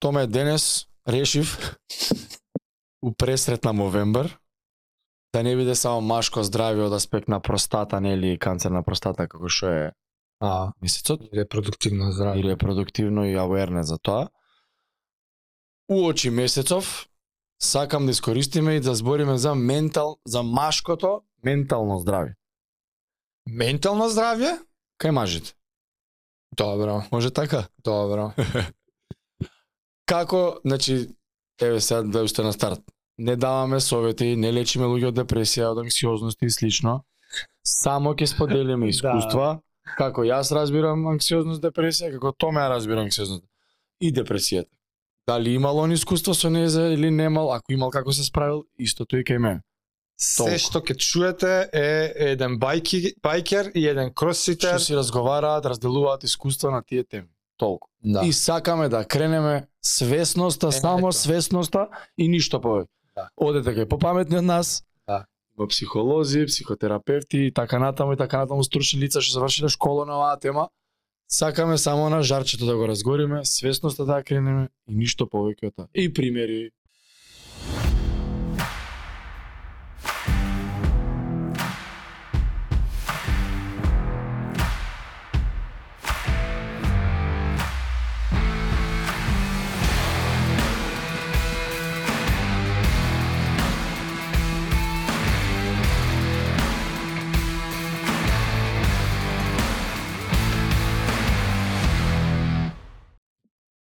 Томе денес решив у пресрет на Мовембер да не биде само машко здравје од аспект на простата, нели канцер на простата како што е А, месецот репродуктивно здравје. или е продуктивно и awareness за тоа. Уочи месецов сакам да искористиме и да збориме за ментал за машкото ментално здравје. Ментално здравје? Кај мажите. Добро, Може така? добро. Како, значи, еве сега да уште на старт. Не даваме совети, не лечиме луѓе од депресија, од анксиозност и слично. Само ќе споделиме искуства, како јас разбирам анксиозност, депресија, како Томе разбира анксиозност и депресијата. Дали имал он искуство со незе или немал, ако имал како се справил, истото и кај мене. Се што ќе чуете е еден байки, байкер и еден кросфитер. Што си разговараат, разделуваат искуства на тие теми. Толку. Да. И сакаме да кренеме свесноста, Е, само ето. свесноста и ништо повеќе. Да. Одете кај попаметни од нас. Да. Има психолози, психотерапевти и така натаму и така натаму стручни лица што завршиле школа на оваа тема. Сакаме само на жарчето да го разгориме, свесноста да кренеме и ништо повеќе од тоа. И примери.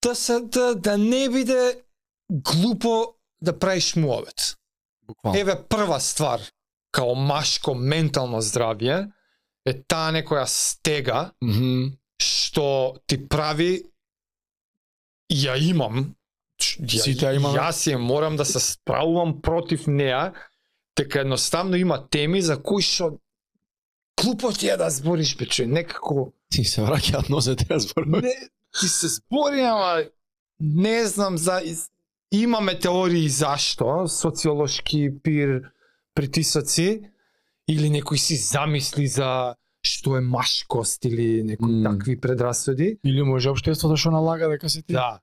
Да се да, да не биде глупо да правиш муавет. Буквално. Еве прва ствар као машко ментално здравје е таа некоја стега Мгм. што ти прави ја имам ја, Сите ја имаме. јас ја морам да се справувам против неа дека едноставно има теми за кои што глупо ти е да збориш бе човек, некако Ти се враќаат нозете ја зборуваме. Ти се збори, ама не знам за имаме теории зашто, социолошки пир притисоци или некој си замисли за што е машкост или некои М. такви предрасуди. Или може општеството што налага дека се ти. Да.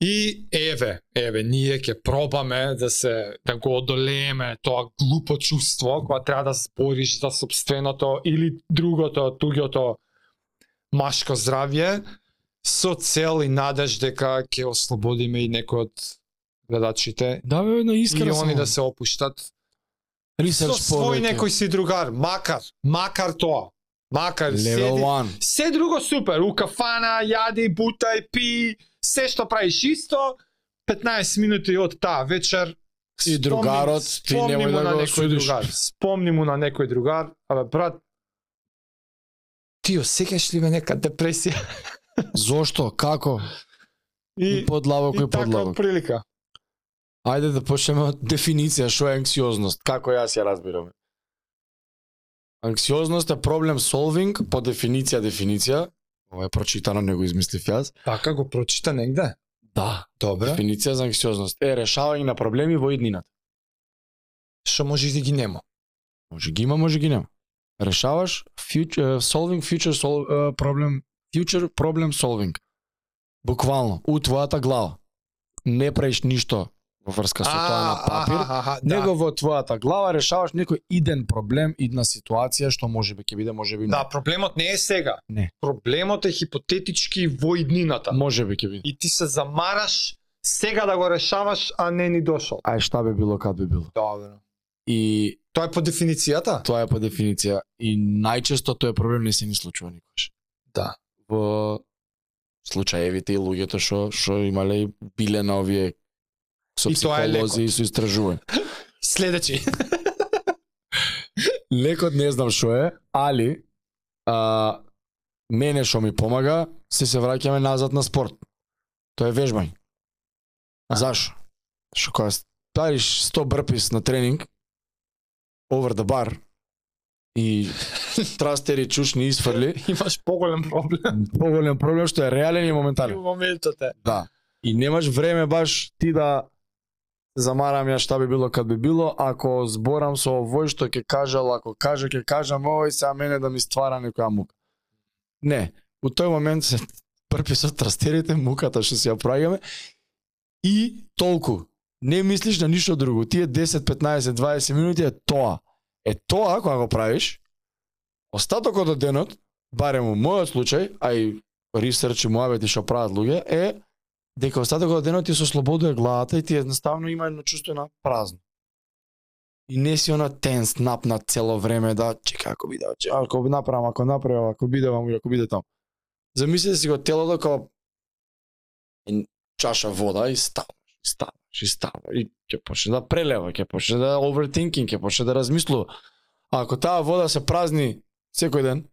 И еве, еве, ние ќе пробаме да се да го одолееме тоа глупо чувство кога треба да збориш за собственото или другото, туѓото машко здравје со цел и надеж дека ќе ослободиме и некој од гледачите Да бе, на и искрено. они да се опуштат со свој некој си другар, макар, макар тоа. Макар Level седи, 1. Се друго супер, у кафана, јади, бутај, пи, се што правиш исто, 15 минути од таа вечер И другарот, ти спомни немој му да на го некој судиш. другар. Спомни му на некој другар, абе брат, ти осеќаш ли ме нека депресија? Зошто? Како? И И, подлабоко и и така подлабоко. прилика. Ајде да почнеме од дефиниција што е анксиозност, како јас ја разбирам. Анксиозност е проблем solving по дефиниција дефиниција. Ова е прочитано, не го измислив јас. Така го прочита негде? Да, Добре. дефиниција за анксиозност е решавање на проблеми во иднината. Што може и да ги нема. Може ги има, може ги нема. Решаваш future, solving future sol, uh, problem future problem solving. Буквално, у твојата глава. Не правиш ништо во врска со тоа на папир, аха, аха, да. него во твојата глава решаваш некој иден проблем, идна ситуација што може би ќе биде, може би не. Да, проблемот не е сега. Не. Проблемот е хипотетички во иднината. Може би ќе биде. И ти се замараш сега да го решаваш, а не ни дошол. Ај шта би било кад би било. Добро. И Тоа е по дефиницијата? тоа е по дефиниција. И најчесто тој проблем не се ни случува никош. Да. Во случаевите и луѓето што што имале и биле на овие со И психолози и со истражување. Следечи. Лекот не знам што е, али а, мене што ми помага, се се враќаме назад на спорт. Тоа е вежбање. А. Зашо? Што кога ставиш 100 брпис на тренинг, over the bar, и трастери чушни изфрли, Имаш поголем проблем поголем проблем што е реален и во моментален. моментот е. Да. И немаш време баш ти да се замарам ја шта би било кад би било, ако зборам со овој што ќе кажал, ако каже ќе кажам овој сега мене да ми ствара некоја мука. Не, у тој момент се прпи со трастерите, муката што си ја правиме И толку. Не мислиш на ништо друго. Тие 10, 15, 20 минути е тоа. Е тоа кога го правиш, остатокот од денот, барем во мојот случај, а и ресерч и муабети што прават луѓе, е дека остатокот од денот ти се ослободува главата и ти едноставно има едно чувство на празно. И не си она тенс, напнат цело време да чека ако биде, чека, ако би направам, ако направам, ако биде ваму, ако биде таму. Замислете си го телото како чаша вода и ставаш, ставаш, и ставаш, и ќе почне да прелева, ќе почне да overthinking, ќе почне да размислува. А ако таа вода се празни секој ден,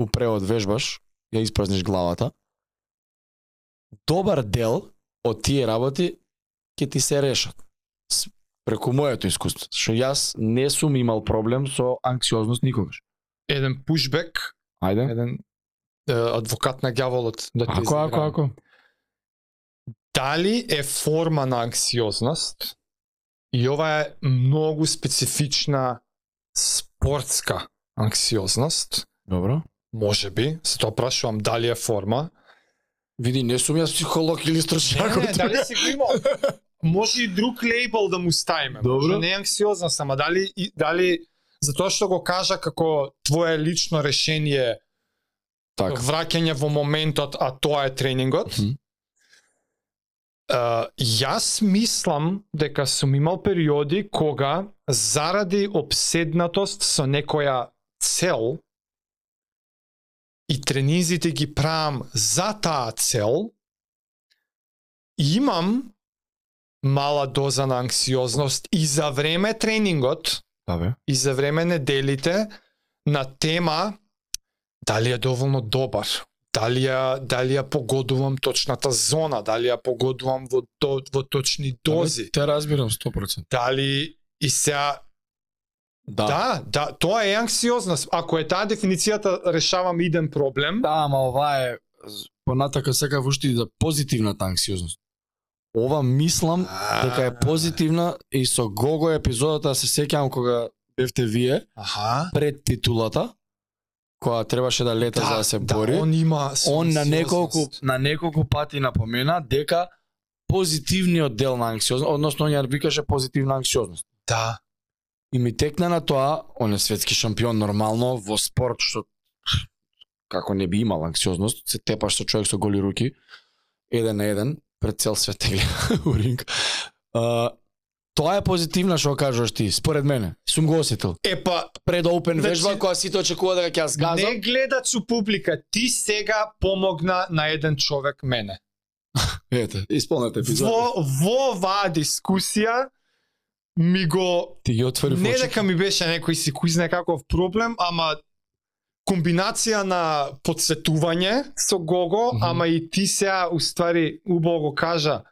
у превод вежбаш, ја испразниш главата, добар дел од тие работи ќе ти се решат. Преку моето искуство, што јас не сум имал проблем со анксиозност никогаш. Еден пушбек, Ајде. еден е, адвокат на ѓаволот да ти Ако, ако, ако. Дали е форма на анксиозност и ова е многу специфична спортска анксиозност, Добро. може би, се тоа прашувам дали е форма. Види, не сум јас психолог или Не, стручњак. не, дали си го имал? Може и друг лейбл да му ставиме. Добро. Може не е анксиозност, ама дали, дали затоа што го кажа како твое лично решение Така. враќање во моментот, а тоа е тренингот. Мгм. Uh, јас мислам дека сум имал периоди кога заради обседнатост со некоја цел и тренизите ги правам за таа цел, имам мала доза на анксиозност и за време тренингот, Да бе. и за време неделите на тема дали е доволно добар, дали ја, дали ја погодувам точната зона, дали ја погодувам во, до, во точни дози, Те разбирам 100%. дали и сега Да. да, да, тоа е анксиозност. Ако е таа дефиницијата решавам иден проблем, Да, ама ова е понатака сакав уште и да позитивната анксиозност. Ова мислам дека е позитивна и со Гого епизодата се сеќавам кога бевте вие Аха. пред титулата која требаше да лета за да се бори. Да, он има он на неколку на неколку пати напомена дека позитивниот дел на анксиозност, односно он ја викаше позитивна анксиозност. Да. И ми текна на тоа, он е светски шампион нормално во спорт што како не би имал анксиозност, се тепаш со човек со голи руки, еден на еден, пред цел свет те гледа у ринг. А, тоа е позитивна што кажуваш ти, според мене. Сум го осетил. Е па, Пред open Значи- вежба која сите очекува дека ќе ја згазам. не гледачу публика, ти сега помогна на еден човек мене. Ете, исполнете епизод. Во, во оваа дискусија ми го Ти ги отвори не дека ми беше некој си кој знае каков проблем, ама комбинација на подсетување со Гого, Мгм. ама и ти сега уствари убаво го кажа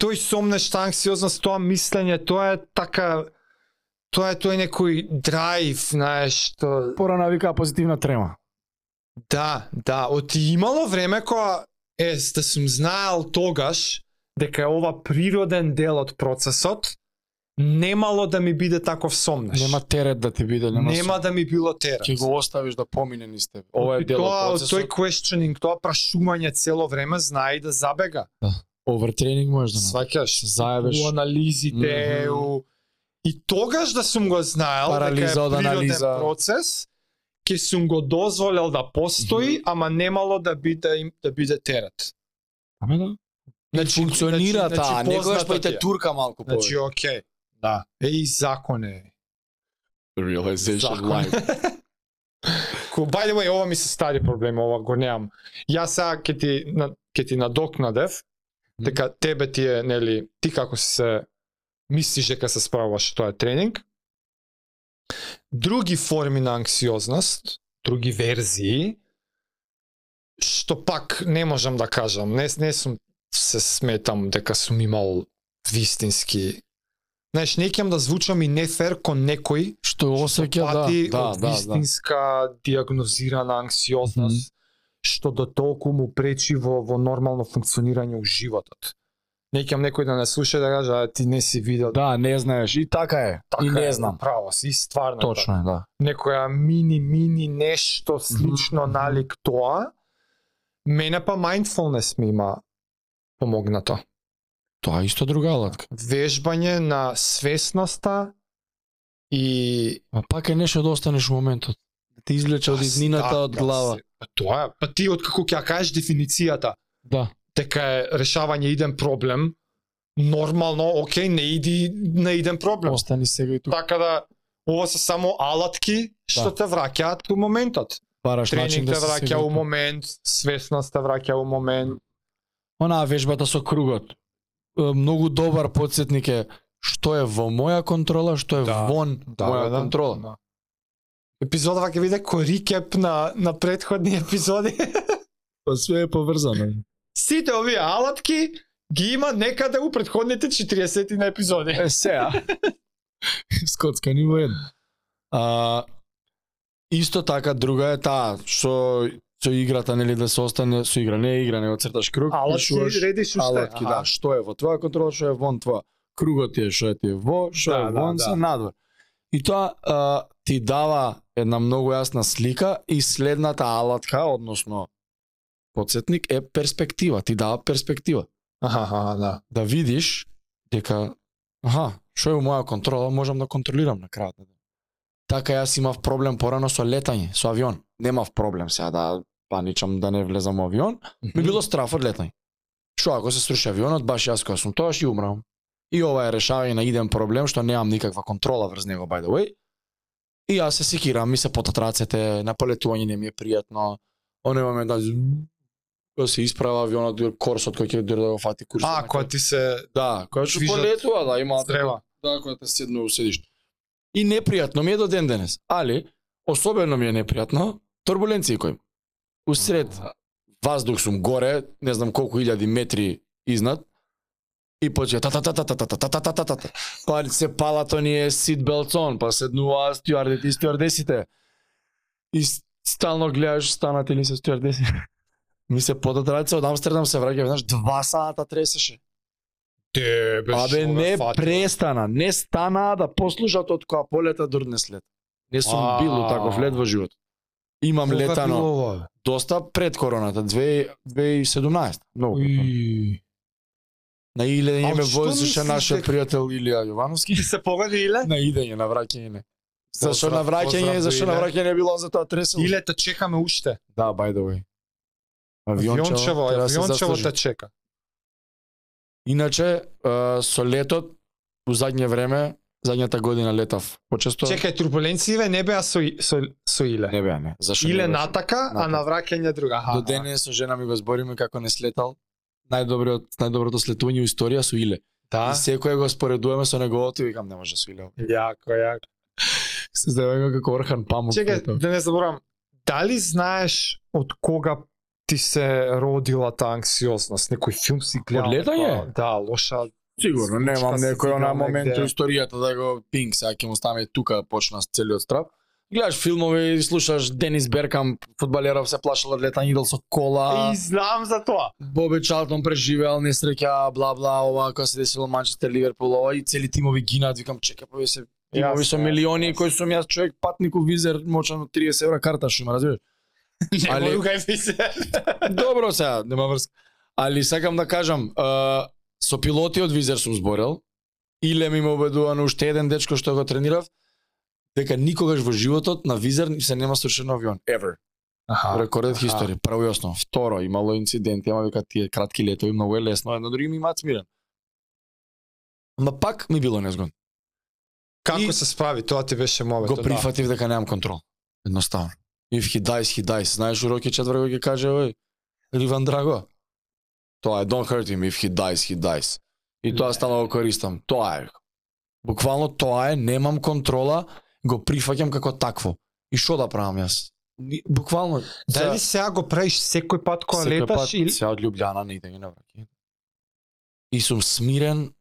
тој сомнеш та анксиозност, тоа мислење, тоа е така тоа е тој некој драйв, знаеш, што Порана вика позитивна трема. Да, да, од имало време кога е да сум знаел тогаш дека е ова природен дел од процесот, немало да ми биде таков сомнеш. Нема терет да ти биде, нема, Нема да ми било терет. ќе го оставиш да помине низ тебе. Ова е дел тоа, од од тој процесот. questioning, тоа прашување цело време знае да забега. Овертренинг можеш да направиш. Сваќаш, заебеш. у анализите, Мгм. у... И тогаш да сум го знаел Парализа дека е природен анализа. процес, ќе сум го дозволел да постои, ама немало да биде да биде терет. Аме да. Значи, Функционира значи, таа, значи, некогаш па и те турка малку Значи, повеќе. окей. Да. Е и закон е. Realization Закон. live. Ко, by the way, ова ми се стари проблем, ова го немам. Јас сега ќе ти, на- ќе ти надокнадев, дека тебе ти е, нели, ти како си се мислиш дека се справуваш тоа е тренинг. Други форми на анксиозност, други верзии, што пак не можам да кажам, не, не сум се сметам дека сум имал вистински. Знаеш, не ќе да звучам и нефер кон некој Што осеќа, да, да, да, да. вистинска диагнозирана анксиозност што до толку му пречи во во нормално функционирање у животот. Не ќе некој да не слуша да каже а ти не си видел. Да, не знаеш, и така е. Така и не е, знам. Право си, и стварно. Точно е, да. така. Некоја мини мини нешто слично Мгм. налик тоа. Мене па mindfulness ми има помогнато. Тоа е исто друга алатка. Вежбање на свесноста и А пак е нешто да останеш во моментот. Да те извлече од иднината Да, од да, глава. Па тоа е. Па ти откако ќе ја кажеш дефиницијата Да. дека е решавање иден проблем, нормално, окей, не иди на иден проблем. Остани сега и тука. Така да ова се само алатки што Да. те враќаат у моментот. Бараш начин Тренинг да те се враќа у момент, свесност те враќа у момент. Онаа вежбата со кругот. Многу добар подсетник е што е во моја контрола, што е Да, вон моја контрола. Да. Епизодава ќе биде корикеп на на претходни епизоди. Па све е поврзано. Сите овие алатки ги има некаде у претходните 40 на епизоди. Е, сеа. Скотска ни во едно. А, исто така друга е таа што со играта нели да се остане со игра, не е игра, него црташ круг, Алатки пишуваш редиш алатки, да, што е во твоја контрола, што е вон твоја. Кругот ти е што е ти е во, што Да, е да, вон да. се надвор. И тоа а, ти дава една многу јасна слика и следната алатка, односно подсетник е перспектива, ти дава перспектива Аха, аха, да. да видиш дека аха, што е во моја контрола, можам да контролирам на крајот на. Така јас имав проблем порано со летање, со авион. Немав проблем сега да паничам да не влезам во авион, ми било страф од летање. Што ако се сруши авионот, баш јас кога сум тоа ќе умрам. И ова е решавање на иден проблем што немам никаква контрола врз него by the way. И јас се секирам, ми се потат рацете, на полетување не ми е пријатно. Оној момент да кога се исправа авионот, корсот кој ќе дури да го фати курс. А, кога ти се Да, која што полетува, да, има стрева. Да, кога те седно седиш. И непријатно ми е до ден денес, али особено ми е непријатно турбуленции кои. Усред ваздух сум горе, не знам колку илјади метри изнад, и почне та та та та та та та та та та та та па се палат оние сит белцон, па седнуваат стюардите и стюардесите. И стално гледаш станат или се стюардеси. Ми се потат раце од Амстердам се враќа веднаш два сата тресеше. Те, бе, Абе не ме фати? престана, не стана да послушат од која полета дурнес лет. Не сум бил таков лет во живот. Имам летано доста пред короната, 2 2017. Многу. На идење А ме мислиш нашиот пријател Илија Јовановски. Ти се поведи Иле? На идење, на враќање не. Зашо на враќање, зашо на Иле. враќање не било за тоа тресело. Иле те чекаме уште. Да, by the way. Авиончево, авиончево те чека. Иначе, со летот, у задње време, задњата година летав почесто. Чекај, турбуленције не беа со, со, со Иле. Не беа, не. Зашо не Иле беа? натака, а на враќање друга. Аха, До денес со жена ми го збориме како не слетал. Најдобриот најдоброто слетување у историја со Иле. Да. И секој го споредуваме со неговото и викам не може со Иле. Јако, јако. Се здаваме како Орхан Памук. Чекај, да не заборам. Дали знаеш од кога ти се родила таа анксиозност? Некој филм си гледал? Од летање? некоја- Да, лоша. Сигурно, немам некој она играл момент во историјата да го пинг, сега ќе му стане тука почна целиот страв. Гледаш филмови и слушаш Денис Беркам, фудбалеров се плашал од летање, идел со кола. И знам за тоа. Боби Чалтон преживеал несреќа, бла бла, ова кога се десило Манчестер Ливерпул, ова и цели тимови гинат, викам чека па се тимови со милиони кои сум јас човек патников визер мочан од 30 евра карта што има, разбираш? Али... Се. Добро сега, нема врска. Али сакам да кажам, со пилоти од Визер сум зборел, иле ми ме убедува на уште еден дечко што го тренирав, дека никогаш во животот на Визер се нема срушен авион. Ever. Аха. Рекордет аха. историја. Прво и основно. Второ, имало инциденти, ама вика тие кратки летови многу е лесно, едно други ми имаат смирен. Ама пак ми било незгодно. Како И- се справи? Тоа ти беше мовето. Го прифатив дека немам контрол. Едноставно. If he dies, he dies. Знаеш, Роки четврго ќе каже, ој, Ливан Драго. Тоа е, don't hurt him, if he dies, he dies. И тоа Не. стално го користам. Тоа е. Буквално тоа е, немам контрола, го прифаќам како такво. И што да правам јас? Буквално. Да. Дали сега го правиш секој пат кога секој леташ пат, или Сега од Лјубљана не идење на враќање. И сум смирен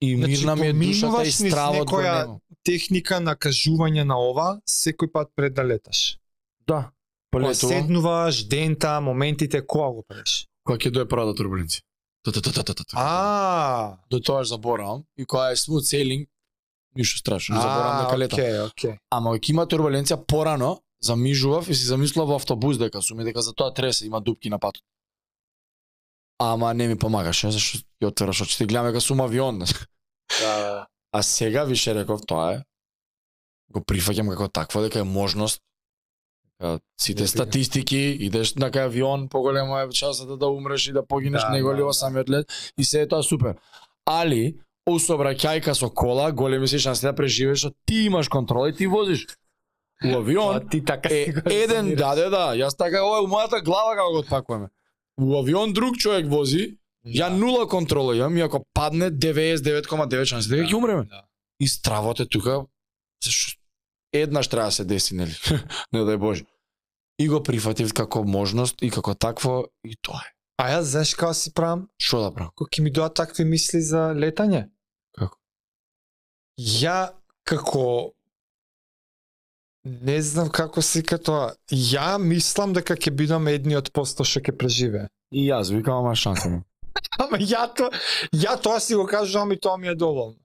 и Значи, мирна ми е душата и стравот го некоја- немам. техника на кажување на ова секој пат пред да леташ? Да. Полетувам. седнуваш, дента, моментите, кога го правиш? Кога ќе дое турбуленција. Та-та-та-та-та-та. А, До тоа заборавам и кога е smooth sailing ништо страшно, не заборавам дека летам. Океј, океј. Ама кога има турбуленција порано, замижував и си замислав во автобус дека сум и дека за тоа тресе има дупки на патот. ама не ми помагаше, зашто ќе отвораш очите, гледаме дека сум авион. Да. А сега више реков тоа е. Го прифаќам како такво дека е можност. Дека Сите Да, статистики, идеш на кај авион, поголема е шансата да умреш и да погинеш Да, него да, да. самиот лет и се е тоа супер. Али усобраќајка со кола, големи се шанси да преживееш, што ти имаш контрола и ти возиш. У авион Па, ти така е еден, да, да, да, јас така ова е у мојата глава како го отпакуваме. У авион друг човек вози, ја Да. нула контрола имам и ако падне 99,9 шанси дека ќе умреме. Да. И стравот е тука еднаш треба да се деси, нели? Не дај Боже. И го прифатив како можност и како такво и тоа е. А јас знаеш како си правам? Што да правам? Кога ќе ми доа такви мисли за летање? Ја како не знам како си тоа. Ја мислам дека ќе бидам едниот посто што ќе преживее. И јас викам ама шанса. Ама ја то, ја тоа си го кажувам и тоа ми е доволно.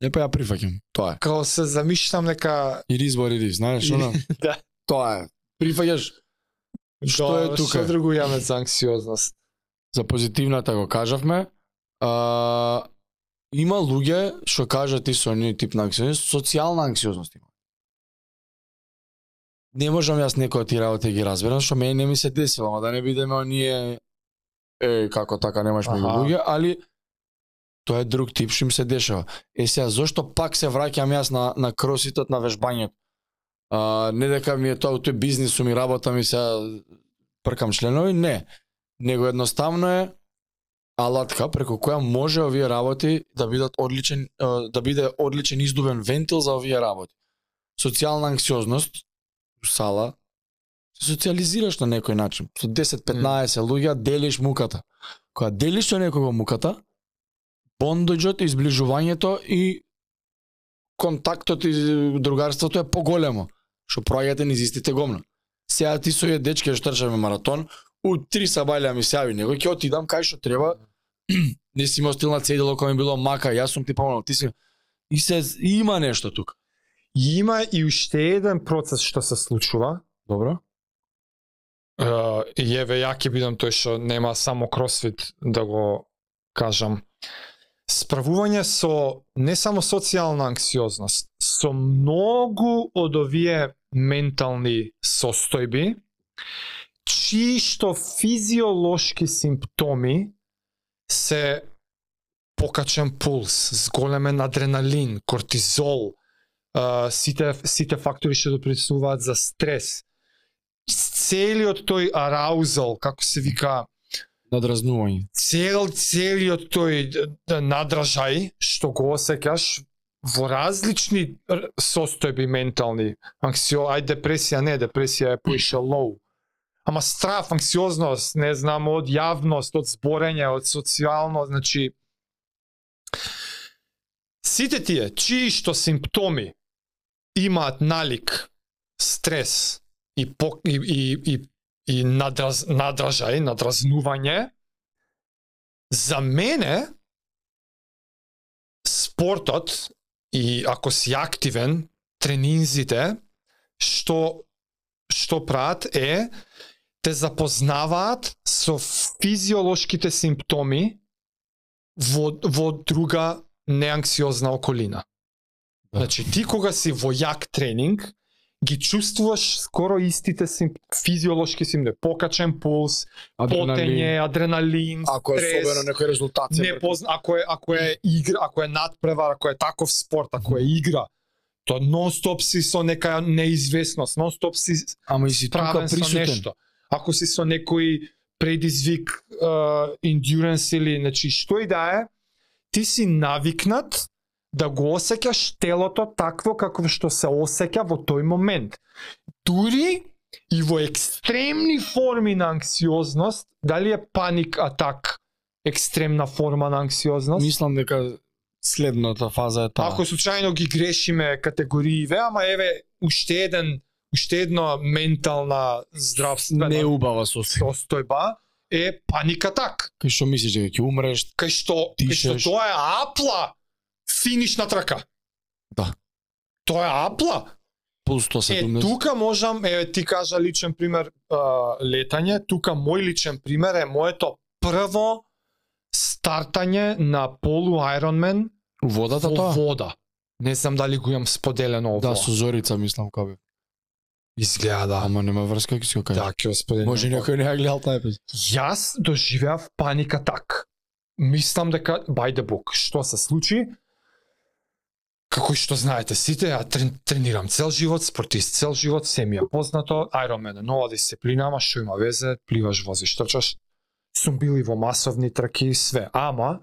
Не па ја прифаќам. Тоа е. Као се замишлам дека И риз бори риз, знаеш, оно? да. Тоа е. Прифаќаш Што е тука? Што друго имаме за анксиозност? за позитивната го кажавме. А, има луѓе што кажат ти со оние тип на анксиозност, социјална анксиозност има. Не можам јас некој од тие работи да ги разберам, што мене не ми се десило, ама да не бидеме оние е како така немаш меѓу луѓе, али тоа е друг тип што им се дешава. Е сега зошто пак се враќам јас на на кроситот на вежбањето? А, не дека ми е тоа тој бизнис сум и работа ми се пркам членови, не. Него едноставно е алатка преку која може овие работи да бидат одличен да биде одличен издубен вентил за овие работи. Социјална анксиозност сала се социализираш на некој начин. Со 10-15 луѓе делиш муката. Кога делиш со некого муката, бондоџот, изближувањето и контактот и другарството е поголемо, што проаѓате низ истите гомна. Сега ти со ја дечки што трчаме маратон, у три сабајлја ми се јави него, ќе отидам кај што треба. не си имал стил на цедело кој ми било мака, јас сум ти помогнал, ти си и се има нешто тука. Има и уште еден процес што се случува. Добро? Uh, еве ја ќе бидам тој што нема само кросфит да го кажам. Справување со не само социјална анксиозност, со многу од овие ментални состојби, чии што физиолошки симптоми се покачен пулс, зголемен адреналин, кортизол, сите сите фактори што допринесуваат за стрес. Целиот тој араузал, како се вика, Надразнување. цел целиот тој надражај што го осеќаш во различни состојби ментални. Анксио, ај депресија не, депресија е поише лоу. Ама страф, анксиозност, не знам, од јавност, од зборење, од социјално, значи сите тие чии што симптоми имаат налик стрес и пок, и, и, и, и надраз, надражај, надразнување, за мене спортот и ако си активен, тренинзите што што прават е те запознаваат со физиолошките симптоми во во друга неанксиозна околина. Да. Значи ти кога си во јак тренинг, ги чувствуваш скоро истите сим, физиолошки симптоми, покачен пулс, потење, адреналин, Ако е стрес, особено некој резултат. не позна, ако е ако е игра, ако е надпревар, ако е таков спорт, ако е игра, то нон-стоп си со нека неизвестност, нон-стоп си Ама и си тука справен со присутен. нешто. Ако си со некој предизвик, uh, endurance или, значи, што и да е, ти си навикнат да го осеќаш телото такво како што се осеќа во тој момент. Дури и во екстремни форми на анксиозност, дали е паник атак екстремна форма на анксиозност? Мислам дека следната фаза е таа. Ако случајно ги грешиме категорииве, ама еве уште еден уште една ментална здравствена не убава состојба. состојба е паник атак. Кај што мислиш дека ќе умреш? Кај што, кај што тоа е апла финишна трака. Да. Тоа е апла. Е, 170. тука можам, еве ти кажа личен пример а, летање, тука мој личен пример е моето прво стартање на полу Ironman У водата во тоа? вода. Не знам дали го имам споделено ово. Да, со Зорица мислам кабе. Изгледа да. Ама нема врска ќе си го кажеш. Да, ќе го споделам. Може некој не ја гледал таа епизод. Јас доживеав паника так. Мислам дека by the book. Што се случи? Како и што знаете сите, ја трен, тренирам цел живот, спортист цел живот, се ми е познато, Ironman е нова дисциплина, ама што има везе, пливаш, возиш, трчаш. Сум бил и во масовни траки, све. Ама,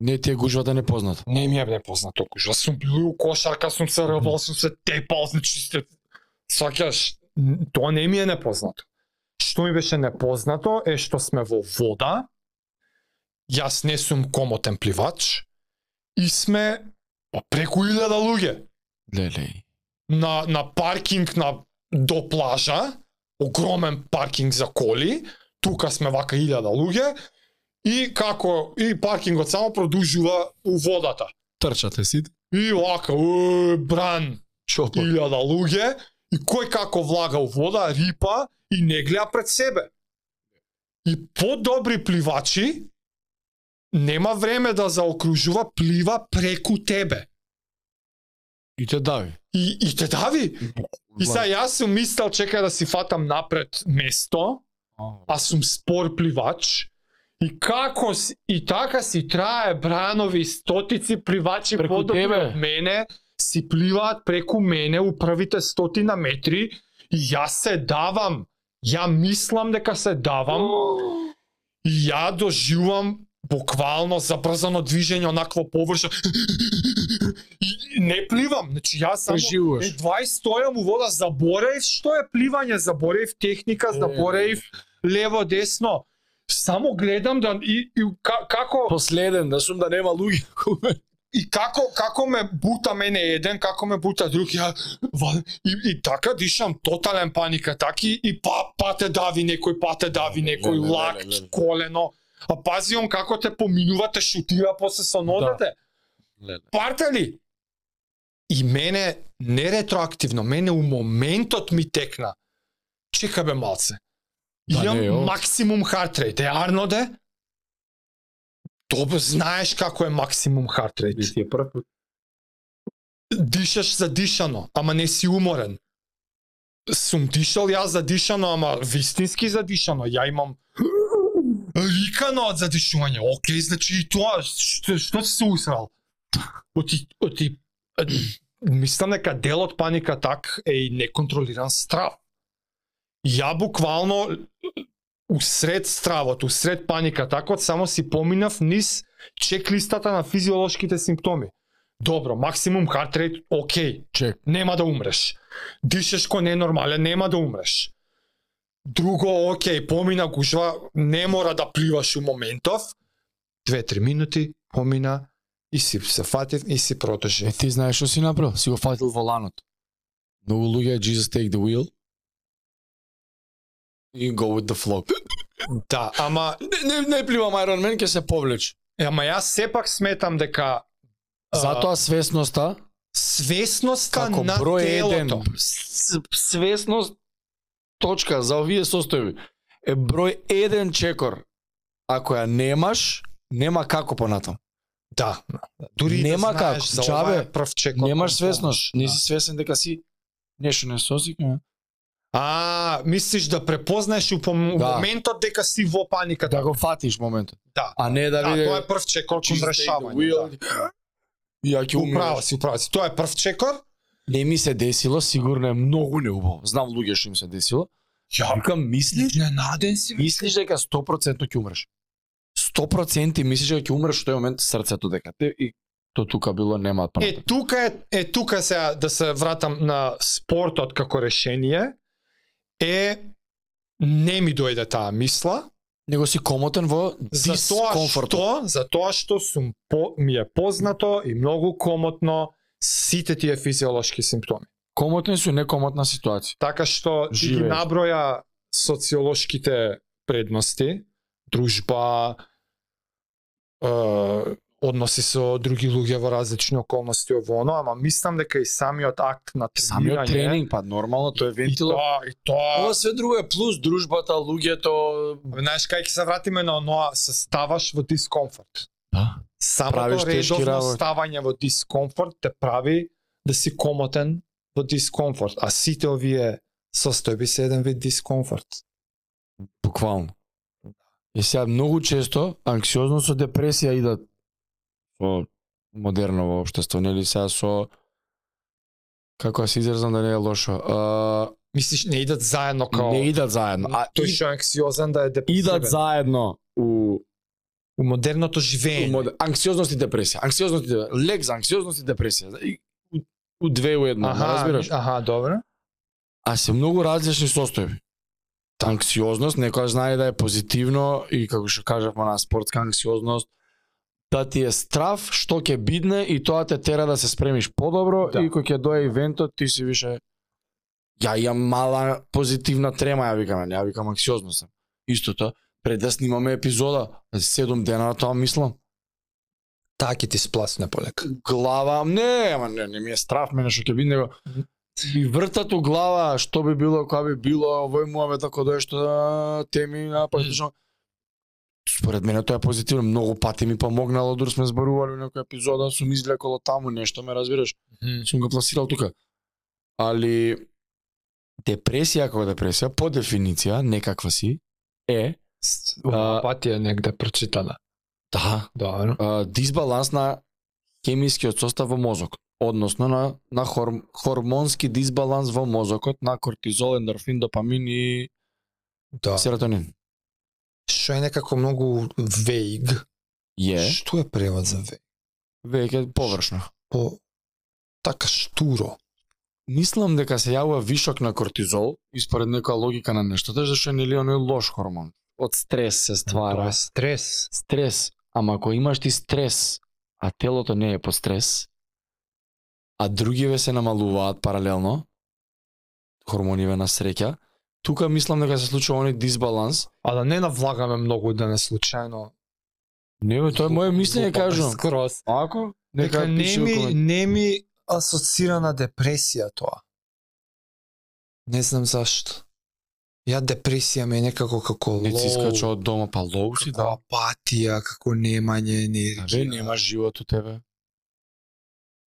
Не ти е гужвата непозната. не ми е непознато кужа. Сум бил и у кошарка, сум се рвал, сум се тепал, значи сте... Сваќаш, тоа не ми е непознато. Што ми беше непознато е што сме во вода, јас не сум комотен пливач, и сме па, преку илјада луѓе Леле. на, на паркинг на до плажа, огромен паркинг за коли, тука сме вака илјада луѓе, и како, и паркингот само продолжува у водата. Трчате сите. И вака, бран, Чопа. илјада луѓе, и кој како влага у вода, рипа и не гледа пред себе. И подобри пливачи нема време да заокружува, плива преку тебе. И те дави. И, и те дави. И сега јас сум мислел, чекај да си фатам напред место, а сум спор пливач, и како си, и така си трае бранови стотици пливачи Преку подобри тебе. од мене, си пливаат преку мене у првите стотина метри, и јас се давам. Ја мислам дека се давам, и ја доживувам буквално забрзано движење онакво површно. И не пливам, значи јас само Преживуваш. едва и стојам у вода, заборев што е пливање, заборев техника, заборев лево десно. Само гледам да и, и ка, како Последен, да сум да нема луѓе. И како како ме бута мене еден, како ме бута друг, ја и, и така дишам тотален паника, таки и па па те дави некој, па те дави некој лак, колено. А пази он како те поминува, те шутира после со ногите. Партали. И мене не ретроактивно, мене у моментот ми текна. Чека бе малце. Да, Имам максимум rate. Е Арноде? Добро знаеш како е максимум heart rate. ти е прв пат. Дишаш задишано, ама не си уморен. Сум дишал јас задишано, ама вистински задишано. Ја имам рикано од задишување. Океј, значи и тоа, што, што си се усрал? Оти, оти, мислам дека дел од паника так е и неконтролиран страв. Ја буквално усред стравот, усред паника такот, само си поминав низ чеклистата на физиолошките симптоми. Добро, максимум heart rate, окей, Чек. нема да умреш. Дишеш ко ненормален, нема да умреш. Друго, окей, помина гужва, не мора да пливаш у моментов. Две-три минути, помина, и си се фатив и си Е, ти знаеш што си направил? Си го фатил воланот. Многу луѓе Jesus take the wheel. И go with the flow. Да, ама, Не, не, не пливам Iron Man, ќе се повлече. ама јас сепак сметам дека Затоа свесноста свесноста како на број телото. еден свесност точка за овие состојби е број еден чекор. Ако ја немаш, нема како понатам. Да. Дури Нема да знаеш како, за чабе, ова е прв чек. од Немаш свесност, не Да. си свесен дека си нешто не сосикне. А, мислиш да препознаеш у Да. моментот дека си во паника. Да го фатиш моментот. Да. А не да Да, биде тоа е прв чекор кон решавање. Да. Ја ќе Управо си, управо си. Тоа е прв чекор. Не ми се десило, сигурно е многу неубаво. Знам луѓе што им се десило. Ја, Викам, мислиш, ненаден си. бе. мислиш дека 100% ќе умреш. 100% мислиш дека ќе умреш во тој момент срцето дека те и то тука било нема Е, понатаму. тука е, е тука сега да се вратам на спортот како решение е не ми дојде таа мисла, Него си комотен во дискомфорт. што, за тоа што сум по, ми е познато и многу комотно сите тие физиолошки симптоми. Комотен су некомотна ситуација. Така што ти ги наброја социолошките предности, дружба, е, односи со други луѓе во различни околности ово оно, ама мислам дека и самиот акт на тренирање Самиот тренинг, па нормално, тоа е и вентило. тоа, и тоа Ова све друго е плюс дружбата, луѓето. Знаеш кај ќе се вратиме на оноа се ставаш во дискомфорт. Да. Самото редовно ставање во дискомфорт те прави да си комотен во дискомфорт, а сите овие состојби се еден вид дискомфорт. Буквално. И сега многу често анксиозност со депресија идат со модерно општество, нели сега со како да се изразам да не е лошо. А, Мислиш не идат заедно као не идат заедно, а тој што анксиозен да е депресивен. идат заедно у у модерното живење. Мод... Анксиозност и депресија. Анксиозност и депресија. Лек за анксиозност и депресија. И у, у две у едно, ме разбираш? Аха, добро. А се многу различни состојби. Анксиозност, некој знае да е позитивно и како што кажавме на спортска анксиозност, да ти е страв што ќе бидне и тоа те тера да се спремиш подобро Да. и кога ќе дое ивентот ти си више ја имам мала позитивна трема, ја викам, ја викам анксиозност. сам. Истото, пред да снимаме епизода, седум дена на тоа мислам. Таа ќе ти спласне полека. глава, не, ама не, не ми е страв мене што ќе биде, него и вртат у глава што би било, кога би било, овој муавет ако дое што теми на практично. Според мене тоа е позитивно, многу пати ми помогнало, дур сме зборували во некоја епизода, сум излекол таму нешто, ме разбираш, сум го пласирал тука. Али депресија како депресија, по дефиниција, некаква си, е, Ова пати е негде прочитана. да, Добро. а, дисбаланс на хемискиот состав во мозокот, односно на на хор, хормонски дисбаланс во мозокот на кортизол, ендорфин, допамин и Да. серотонин. Што е некако многу веиг. Е Што е превод за веиг? веќе површно. По така штуро. Мислам дека се јавува вишок на кортизол и според некоја логика на нештото, зашто нели оној лош хормон. Од стрес се ствара. Тоа е стрес. Стрес, ама ако имаш ти стрес, а телото не е по стрес, а другиве се намалуваат паралелно, хормониве на среќа, тука мислам дека се случува оној дисбаланс. А да не навлагаме многу да не случајно. Не, бе, тоа е моje мислење, кажувам. Скроз. Ако? Дека Нека не ми, не ми асоцира на депресија тоа. Не знам зашто. Ја депресија ми е некако како Не ти лоу, искача од дома, па лоу си, да. апатија, како немање енергија. Ве, немаш живот у тебе.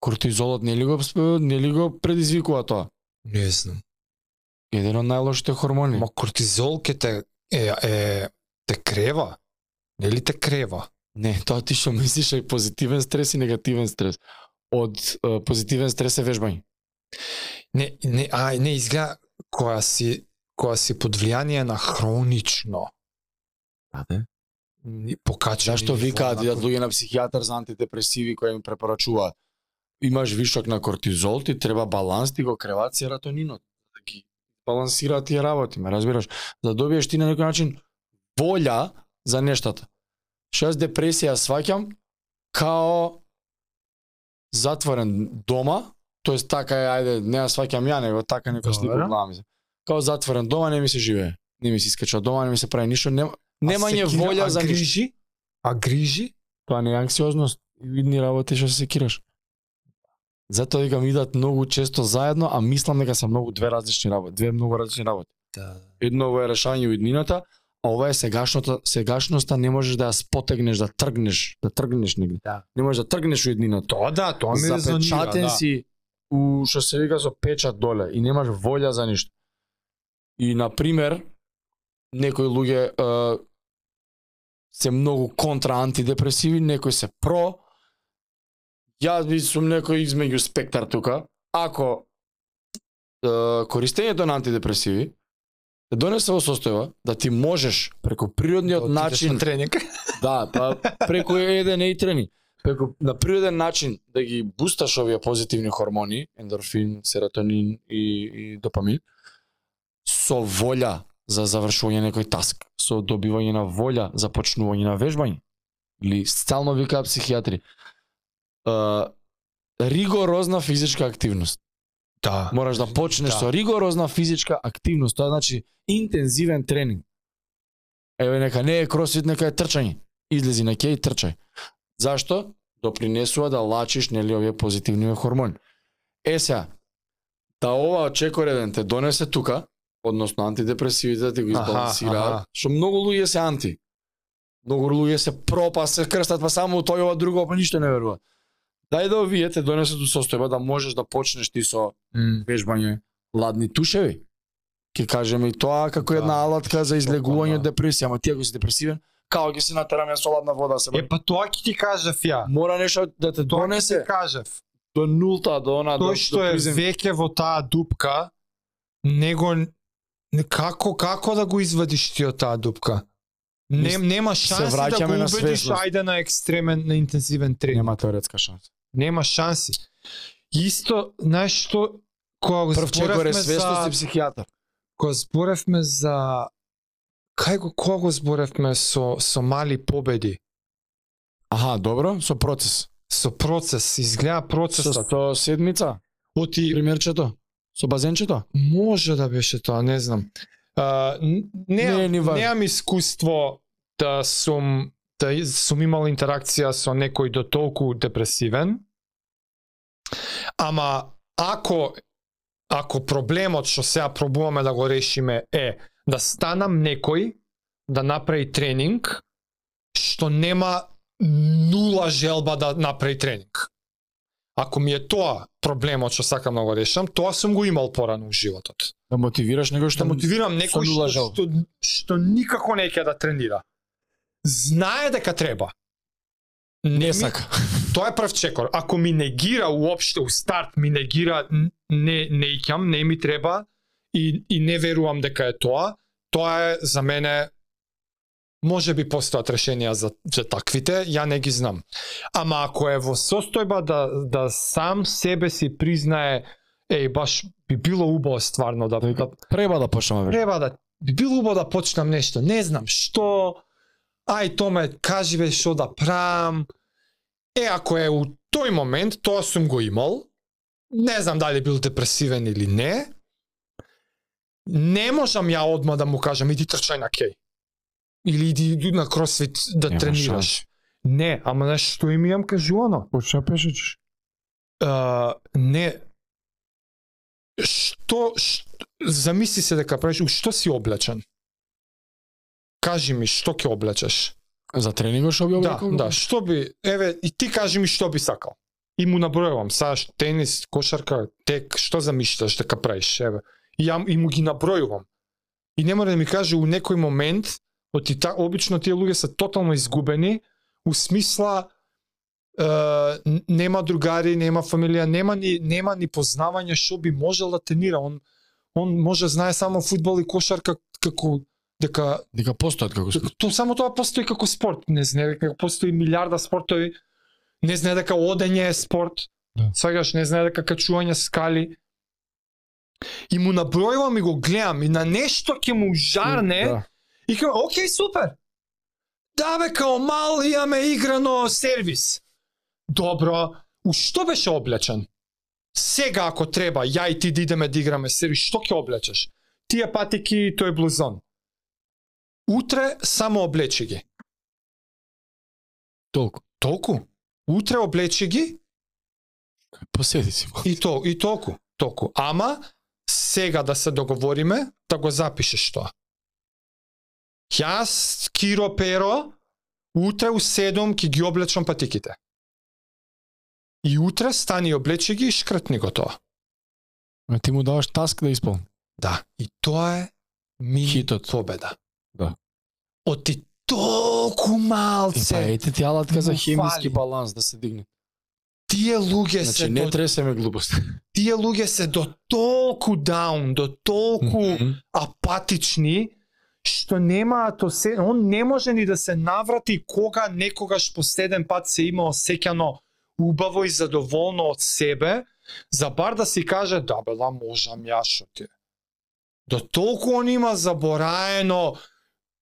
Кортизолот нели го нели го предизвикува тоа? Не знам. Еден од најлошите хормони. Ма кортизол ке те е, е те крева. Нели те крева? Не, тоа ти што мислиш е позитивен стрес и негативен стрес. Од е, позитивен стрес е вежбање. Не, не, а не изгледа која си која си под влијание на хронично Аде? ни- покачени Зашто викаат на идат луѓе на психијатар за антидепресиви кои им препорачуваат. Имаш вишок на кортизол, ти треба баланс, ти го креваат серотонинот. Ги балансираат тие работи, ме разбираш? Да добиеш ти на некој начин волја за нештата. Што јас депресија сваќам као затворен дома, тоест така е, ајде, не ја сваќам ја, него така некој слика глава ми се. Као затворен дома не ми се живее. Не ми се искача дома, не ми се прави ништо, нема, немање А секира- волја а за грижи? А грижи? Тоа не е анксиозност, видни работи што се секираш. Затоа викам идат многу често заедно, а мислам дека се многу две различни работи, две многу различни работи. Да. Едно е решање уиднината, а ова е сегашната, сегашноста не можеш да ја спотегнеш, да тргнеш, да тргнеш негде. Да. Не можеш да тргнеш уиднината. Тоа да, тоа ми резонира, да. си у што се вика со печат доле и немаш волја за ништо. И на пример, некои луѓе е, се многу контра антидепресиви, некои се про. Јас би сум некој измеѓу спектар тука. Ако е, користењето на антидепресиви те донесе во состојба да ти можеш преку природниот Да начин на тренинг. Да, па преку еден и трени. Преку на природен начин да ги бусташ овие позитивни хормони, ендорфин, серотонин и, и допамин, со волја за завршување некој таск, со добивање на волја за почнување на вежбање, или стално викаат психијатри, ригорозна физичка активност. Да. Мораш да почнеш Да. со ригорозна физичка активност, тоа значи интензивен тренинг. Еве нека не е кросфит, нека е трчање. Излези на ке и трчај. Зашто? допринесува да лачиш нели овие позитивни хормони. Е сега, да ова чекореден те донесе тука, односно антидепресивите да ти го избалансираат, што многу луѓе се анти. Многу луѓе се пропа, се крстат, па само тој ова друго, па ништо не верува. Дај да овие те донесат до состојба да можеш да почнеш ти со М. вежбање ладни тушеви. Ке кажеме и тоа како Да. една алатка за излегување од да. депресија, ама ти ако си депресивен, како ќе се натераме со ладна вода се Е, па тоа ќе ти кажав ја. мора нешто да те Тоа донесе ти кажав. до нулта, до она до Тој што до е веќе во таа дупка, него не- како како да го извадиш ти од таа дупка? Не, нема шанси да го убедиш ајде на екстремен, на интензивен тренинг. нема теоретска шанса. Нема шанси. Исто, знаеш што, кога го Прв чекор зборевме за... и психијатар. Кога зборевме за... Кај го, кога го зборевме со, со мали победи? Аха, добро, со процес. Со процес, изгледа Со, процесот. со седмица, Оти, примерчето, со базенчето. може да беше тоа, не знам. А, н- Не е ни неам, важно. неам искуство да сум да сум имал интеракција со некој до толку депресивен. Ама ако ако проблемот што сега пробуваме да го решиме е да станам некој да направи тренинг што нема нула желба да направи тренинг. Ако ми е тоа проблемот што сакам да го решам, тоа сум го имал порано во животот. Да мотивираш него што Што мотивирам некој што, што, што никако не ќе да тренира. Знае дека треба. Не не ми- сака. Тоа е прв чекор. Ако ми негира уопште у старт, ми негира не не икам, не ми треба и и не верувам дека е тоа, тоа е за мене може би постојат решенија за, за таквите, ја не ги знам. Ама ако е во состојба да, да сам себе си признае, еј, баш би било убаво стварно да, да Треба да веќе. треба да би било убаво да почнам нешто, не знам што, ај томе кажи бе што да правам. Е ако е у тој момент, тоа сум го имал. Не знам дали бил депресивен или не. Не можам ја одма да му кажам иди трчај на кеј. Или иди, на кросфит да Нема тренираш. шанси. Не, ама знаеш што им имам кажувано? Почна пешачиш. А, не што, што замисли се дека правиш што си облечен кажи ми што ќе облечеш За тренингот што би да облекол? да што би еве и ти кажи ми што би сакал и му набројувам сега ш- тенис кошарка тек што замишляш дека правиш еве и ја и му ги набројувам и не мора да ми каже у некој момент оти та обично тие луѓе се тотално изгубени у смисла е, н- нема другари, нема фамилија, нема ни нема ни познавање што би можел да тренира. Он он може знае само фудбал и кошарка како дека Дека постојат како спорт. то само тоа постои како спорт. Не знае дека постои милиарда спортови. Не знае дека одење е спорт. Да. Сваѓаш, не знае дека качување скали. И му набројувам и го гледам и на нешто ќе му жарне Да. и кажам, окей, супер. Да бе, као мал имаме играно сервис. Добро, у што беше облечен? Сега ако треба, ја и ти да идеме да играме сервис, што ќе облечеш? Тие патики тој блузон. Утре само облечи ги. Толку. Толку. Утре облечи ги Поседи си. и то и толку, толку. Ама сега да се договориме да го запишеш тоа. Јас, Киро Перо, утре у 7 ќе ги облечам патиките. И утре стани облечи ги и шкртни го тоа. А ти му даваш таск да исполни. Да, и тоа е мини Хитот. победа. Да. Оти толку Е, малце. па ете ти алатка за хемиски баланс да се дигне. Тие луѓе се Значи не до, тресеме глупост. тие луѓе се до толку даун, до толку Мгм. апатични што немаат осе... он не може ни да се наврати кога некогаш последен пат се има осеќано убаво и задоволно од себе, за бар да си каже да бела можам ја шо ти. До толку он има забораено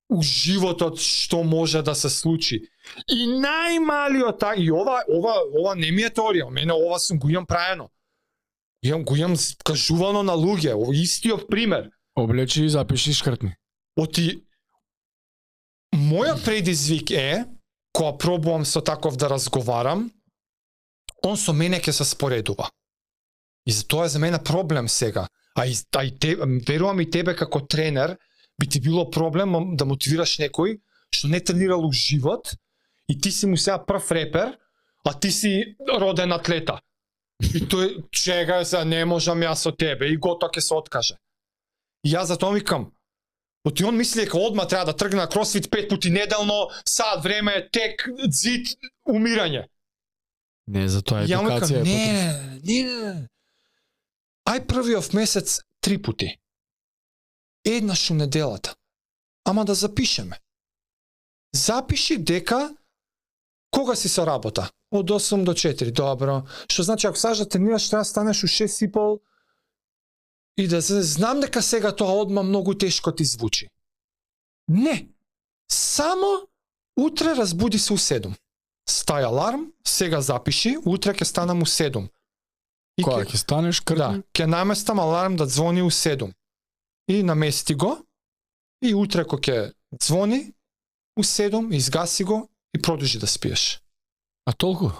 у животот што може да се случи. И најмалиот та и ова ова ова не ми е теорија, мене ова сум го имам праено. Имам го имам кажувано на луѓе, ово истиот пример. Облечи и запиши шкртни. Оти моја предизвик е кога пробувам со таков да разговарам, он со мене ќе се споредува. И за тоа е за мене проблем сега. А и, а и те, верувам и тебе како тренер, би ти било проблем да мотивираш некој што не тренирал у живот и ти си му сега прв репер, а ти си роден атлета. И тој чега се не можам јас со тебе и готово ќе се откаже. И јас затоа викам, Оти он мисли дека одма треба да тргне на кросфит пет пати неделно, сад време, тек, зид, умирање. Не, за тоа едукација е потrebна. не, не. Ај првиот месец три пути. Еднаш у неделата. Ама да запишеме. Запиши дека кога си со работа? Од 8 до 4, добро. Што значи ако саш да тренираш треба да станеш у 6 и пол и да се знам дека сега тоа одма многу тешко ти звучи. Не. Само утре разбуди се у 7. Стај аларм, сега запиши, утре ќе станам у 7. И Кога ќе- станеш Да, кртни? ќе наместам аларм да звони у 7. И намести го. И утре кога ќе звони у 7, изгаси го и продолжи да спиеш. А толку?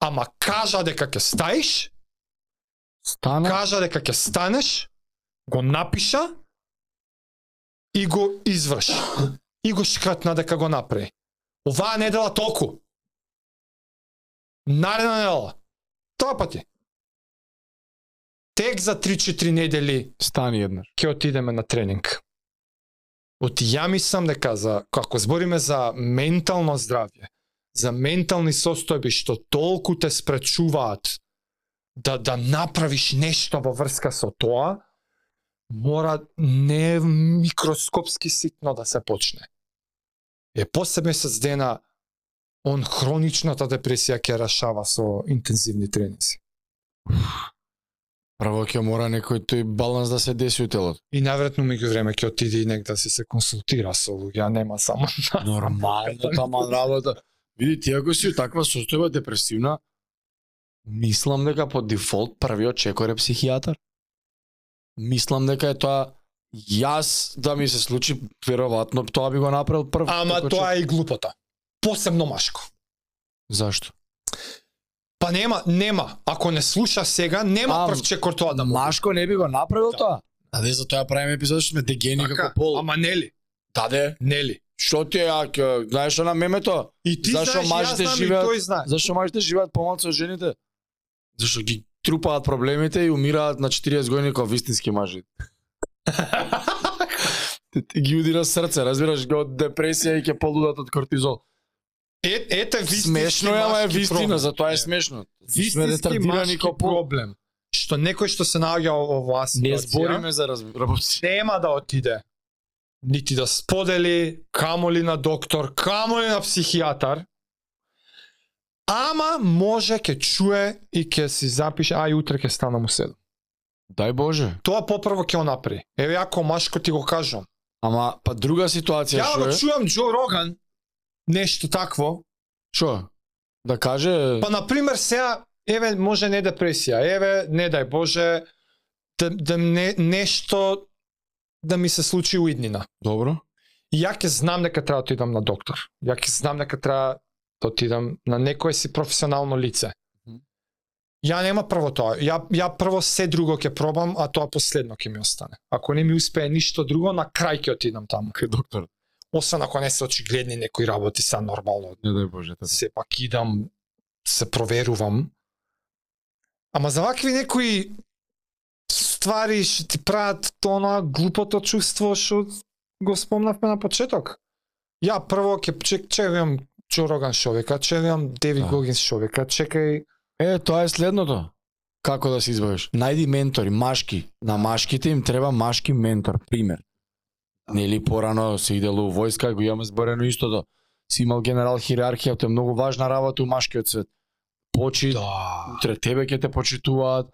Ама кажа дека ќе стаиш, Стана? кажа дека ќе станеш, го напиша и го изврши. И го шкртна дека го направи. Оваа недела толку. Наредна недела. Тоа пати. Тек за 3-4 недели Стани еднаш. ќе отидеме на тренинг. Оти ја мислам дека за како збориме за ментално здравје, за ментални состојби што толку те спречуваат да да направиш нешто во врска со тоа, мора не микроскопски ситно да се почне. Е после месец дена он хроничната депресија ќе рашава со интензивни тренинзи. Прво ќе мора некој тој баланс да се деси у телото. И наверојатно меѓу време ќе отиде и негде да си се консултира со луѓе, нема само Нормално, таман работа. Види, ти ако си у таква состојба депресивна, мислам дека по дефолт првиот чекор е психијатар. Мислам дека е тоа јас да ми се случи, веројатно тоа би го направил прв. Ама тоа е и глупота. Посебно машко. Зашто? Па нема, нема. Ако не слуша сега, нема А, прв чекор тоа да може. Машко не би го направил Да. тоа. А де за тоа правиме епизод што сме дегени Така, како пол. Ама нели? Даде, Нели? што ти е, ако знаеш на мемето? И ти Зашо знаеш, мажите знам живеат- и тој знае. Зашто мажите живеат помалку од жените? Зашто ги трупаат проблемите и умираат на 40 години како вистински мажи. Те ги удира срце, разбираш, го од депресија и ќе полудат од кортизол. Е, ете вистински Смешно е, ама е вистина, затоа е смешно. Сме Вистински ретардирани машки проблем. Што некој што се наоѓа во оваа ситуација, Не збориме за раз- работи. нема да отиде нити да сподели, камоли на доктор, камоли на психијатар, ама може ќе чуе и ќе си запише, ај утре ќе станам у 7. Дај Боже. Тоа попрво ќе го направи. Еве ако машко ти го кажам. Ама па друга ситуација Ја што го е? чуам Џо Роган нешто такво. Што? Да каже Па на пример сега еве може не депресија, еве не дај Боже да, да не, нешто да ми се случи у иднина. добро. И ја ќе знам дека треба да отидам на доктор. Ја ќе знам дека треба да отидам на некое си професионално лице. Ја нема прво тоа. Ја ја прво се друго ќе пробам, а тоа последно ќе ми остане. Ако не ми успее ништо друго, на крај ќе отидам таму. Кај доктор. Освен ако не се очигледни некои работи са нормално. Не дај Боже. тата. Сепак идам, се проверувам. Ама за вакви некои ствари што ти прават тоа глупото чувство што го спомнавме на почеток. Ја прво ќе чек чекам Джо Роган шовека, чекам Девид Да. Гогинс шовека, чекај Е, тоа е следното. Како да се избавиш? Најди ментори, машки. На машките им треба машки ментор, пример. Нели порано се идело у војска, го имаме зборено истото. Си имал генерал хиерархија, тоа е многу важна работа у машкиот свет. Почит, Да. утре тебе ќе те почитуваат,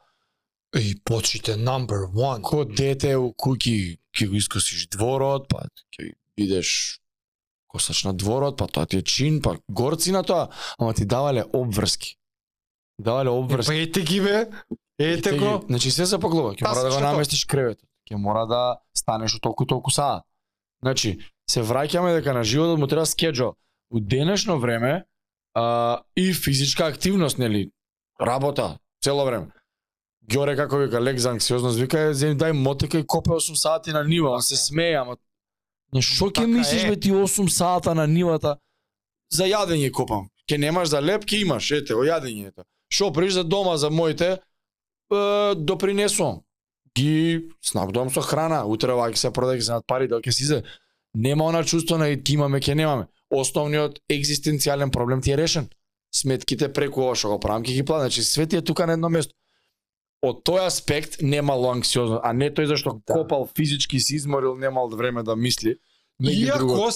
И почите number one. ко дете у куќи ќе го искосиш дворот, па ќе идеш косач на дворот, па тоа ти е чин, па горци на тоа, ама ти давале обврски. Давале обврски. Па ете ги бе. Ете Те го. ги- Значи се се поглува, ќе мора да го наместиш креветот. Ќе мора да станеш у толку толку саат. Значи, се враќаме дека на животот му треба скеџо. У денешно време, А, и физичка активност, нели? Работа, цело време. Гјоре како вика лек за анксиозност, вика е зем дај мотика и копе 8 сати на нива, он се смее, ама Не што ќе Така мислиш бе ти 8 сата на нивата за јадење копам. Ке немаш за леп, ке имаш, ете, о јадење ето. Што приш за дома за моите е, допринесувам. Ги снабдувам со храна, утре ова ќе се продаде, ќе се над пари, дали ќе си се. Нема она чувство на ќе имаме, ќе немаме. Основниот екзистенцијален проблем ти е решен. Сметките преку ова што го правам ќе ги платам. Значи све ти е тука на едно место. Од тој аспект немало анксиозно, а не тој зашто Да. копал физички се изморил, немал време да мисли. Иако друго.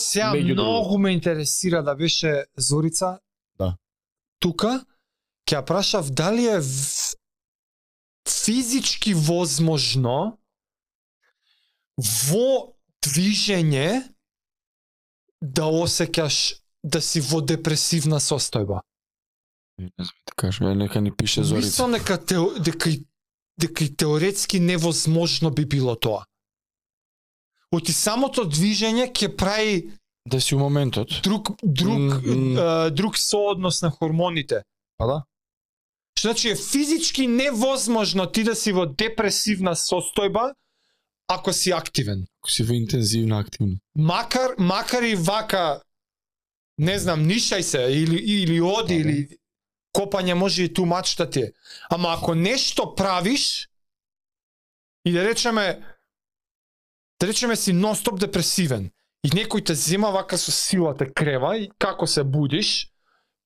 многу ме интересира да беше Зорица Да. тука, ќе прашав дали е. Физички возможно во движење да осеќаш да си во депресивна состојба. Не знам да кажам, нека ни пише Зорица. Мислам дека тео, дека и- дека и теоретски невозможно би било тоа. Оти самото движење ќе прави Да си у моментот. друг друг М, е, друг сооднос на хормоните. Па да? Значи е физички невозможно ти да си во депресивна состојба ако си активен. Ако си во интензивна активност. Макар макар и вака не знам, нишај се или или оди Да, да. или копање може и ту мачта ти. е. Ама ако нешто правиш и да речеме да речеме си нонстоп депресивен и некој те зема вака со сила те крева и како се будиш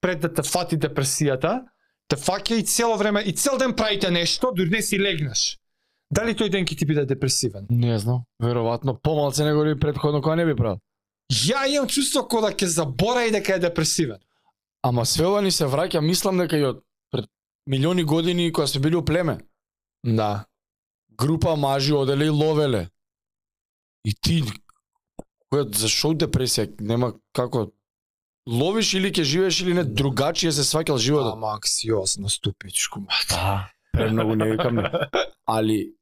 пред да те фати депресијата, те фаќа и цело време и цел ден правите нешто, дури не си легнеш. Дали тој ден ќе ти биде депресивен? Не знам, веројатно помалце него ли предходно кога не би правил. Ја имам чувство кога ќе заборави дека е депресивен. Ама све ова ни се враќа, мислам дека и од пред милиони години кога сме били у племе. Да. Група мажи оделе и ловеле. И ти која за шо депресија нема како ловиш или ќе живееш или не другачие се сваќал животот. Ама анксиозно ступичко мат. Да, премногу не викам не. Али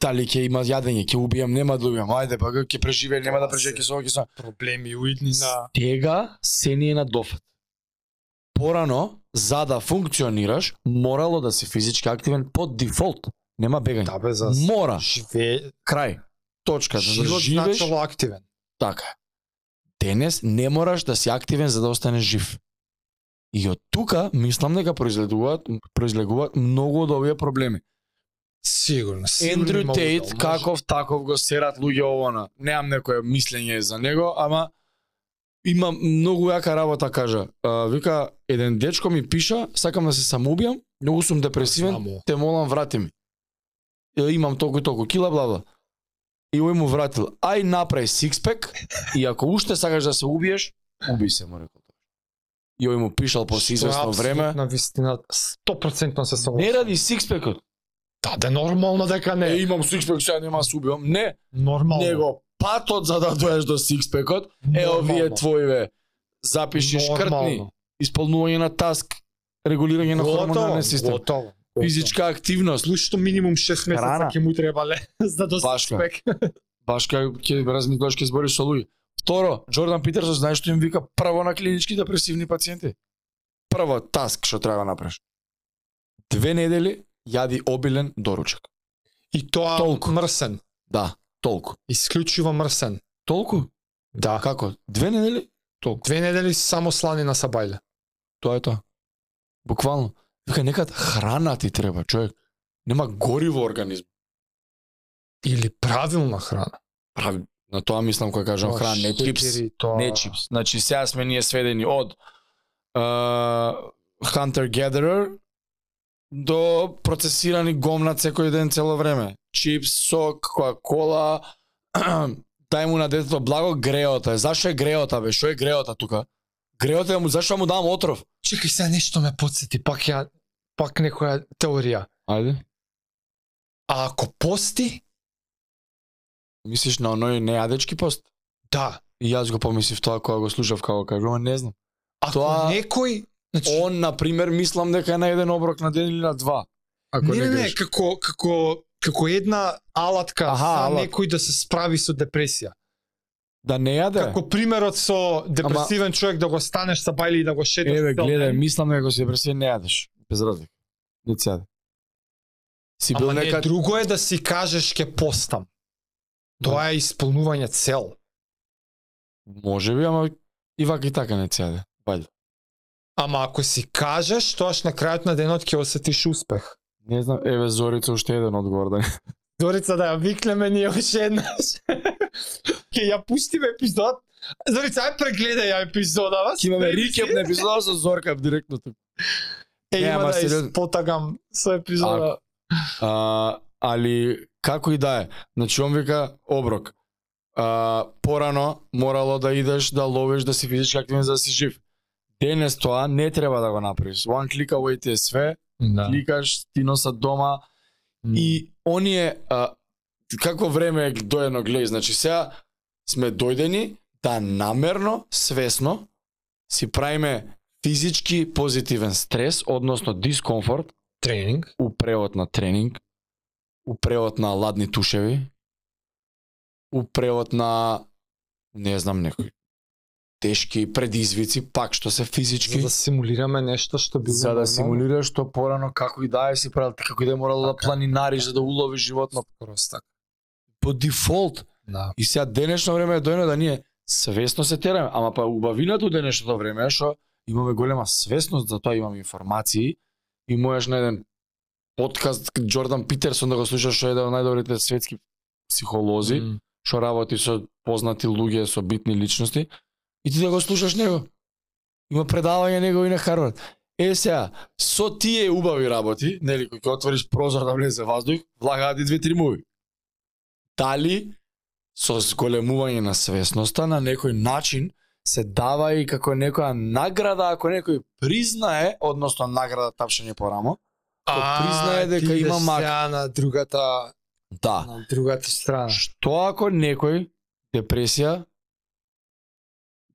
дали ќе има јадење, ќе убијам, нема да убијам. Ајде, па ќе преживее, нема да преживее, ќе се ова, ќе се ова. Проблеми уидни на Тега се ни е на дофат. Порано, за да функционираш, морало да си физички активен по дефолт. Нема бегање. да бе за Мора. живе Крај. Точка. Да живот значило активен. така. Денес не мораш да си активен за да останеш жив. И од тука мислам дека произлегуваат произлегуваат многу од овие проблеми. Сигурно. Ендрю Тейт, каков таков го серат луѓе овона. Немам некое мислење за него, ама има многу јака работа кажа. А, вика еден дечко ми пиша, сакам да се самоубијам, многу сум депресивен, Знамо. те молам врати ми. Имам толку и толку кила, бла бла. И ој му вратил, ај направи сикспек и ако уште сакаш да се убиеш, уби се, му рекол. И ој му пишал после известно време, На вистина 100% се согласувам. не ради сикспекот. Да, да нормално дека Не, не. имам сикспек, сега нема да се убивам. Не, Нормално. него патот за да доеш до сикспекот, е овие твоиве запиши шкртни, исполнување на таск, регулирање на хормоналниот систем, Готово. Физичка активност. Плюс што минимум 6 месеца ќе му требале за да Башка. спек. Баш кај ќе размислуваш ќе збориш со луѓе. Второ, Джордан Питерсон знаеш што им вика прво на клинички депресивни пациенти. Прво таск што треба да направиш. Две недели јади обилен доручак. И тоа Толку. мрсен. Да, толку. Исклучиво мрсен. Толку? Да. Како? Две недели? Толку. Две недели само слани на сабајле. Тоа е тоа. Буквално. Вика некад храна ти треба, човек. Нема гориво во организм. Или правилна храна. Прави, на тоа мислам кога кажам храна, не чипс. тоа... Не чипс. Значи сега сме ние сведени од uh, Hunter Gatherer до процесирани гомнат секој ден цело време. Чипс, сок, кока-кола, дај му на детето благо греота. Зашо е греота бе? Што е греота тука? Греота е му зашо му дам отров? Чекај сега нешто ме подсети, пак ја пак некоја теорија. Ајде. А ако пости, Мислиш на оној нејадечки пост? да. И јас го помислив тоа кога го слушав како кажу, ама не знам. Ако Тоа- некој, значи Он на пример мислам дека е на еден оброк на ден или на два. Ако не, не, не, не, како како како една алатка Аха, за алат. некој да се справи со депресија. Да не јаде. Како примерот со депресивен човек да го станеш са бајли и да го шеташ. Еве, гледај, мислам дека си депресивен не јадеш. Без разлика. Не јаде. Си бил Ама не, некад друго е да си кажеш ке постам. Тоа е исполнување цел. може би, ама и вака и така не се јаде. Вајде. Ама ако си кажеш, тоаш на крајот на денот ќе осетиш успех. Не знам, еве Зорица уште еден одговор да не. Дорица да ја викнеме ние уште еднаш. Ќе ја пуштиме епизод. Дорица, ај прегледај ја епизодава. Ќе имаме рикеп на епизода со Зорка директно тук. Е, Не, има да сериозно. испотагам со епизода. А, али како и да е, значи он вика оброк. А, порано морало да идеш да ловиш да си физички активен за да си жив. Денес тоа не треба да го направиш. One click away ти е све, Да. кликаш, ти носат дома и оние а, какво време е доедно глеј, значи сега сме дојдени да намерно, свесно си правиме физички позитивен стрес, односно дискомфорт, тренинг. у превод на тренинг, у превод на ладни тушеви, у превод на не знам некои тешки предизвици, пак што се физички, За да симулираме нешто што било за да симулираш што порано како и да е си правил, како и да е морало да Така. планинариш за да уловиш животно Скороз така. по дефолт. Да. И сега денешно време е дојно да ние свесно се тераме, ама па убавината у денешното време е што имаме голема свесност за тоа имаме информации и можеш на еден подкаст Джордан Питерсон да го слушаш што е еден од најдобрите светски психолози, М. што работи со познати луѓе, со битни личности, и ти да го слушаш него. Има предавање него и на Харвард. Е сега, со тие убави работи, нели, ќе отвориш прозор да влезе воздух, влагаат и две-три муви. Дали со зголемување на свесноста на некој начин се дава и како некоја награда ако некој признае, односно награда тапшање по рамо, Кој признае дека има мак. на другата да, на другата страна. Што ако некој депресија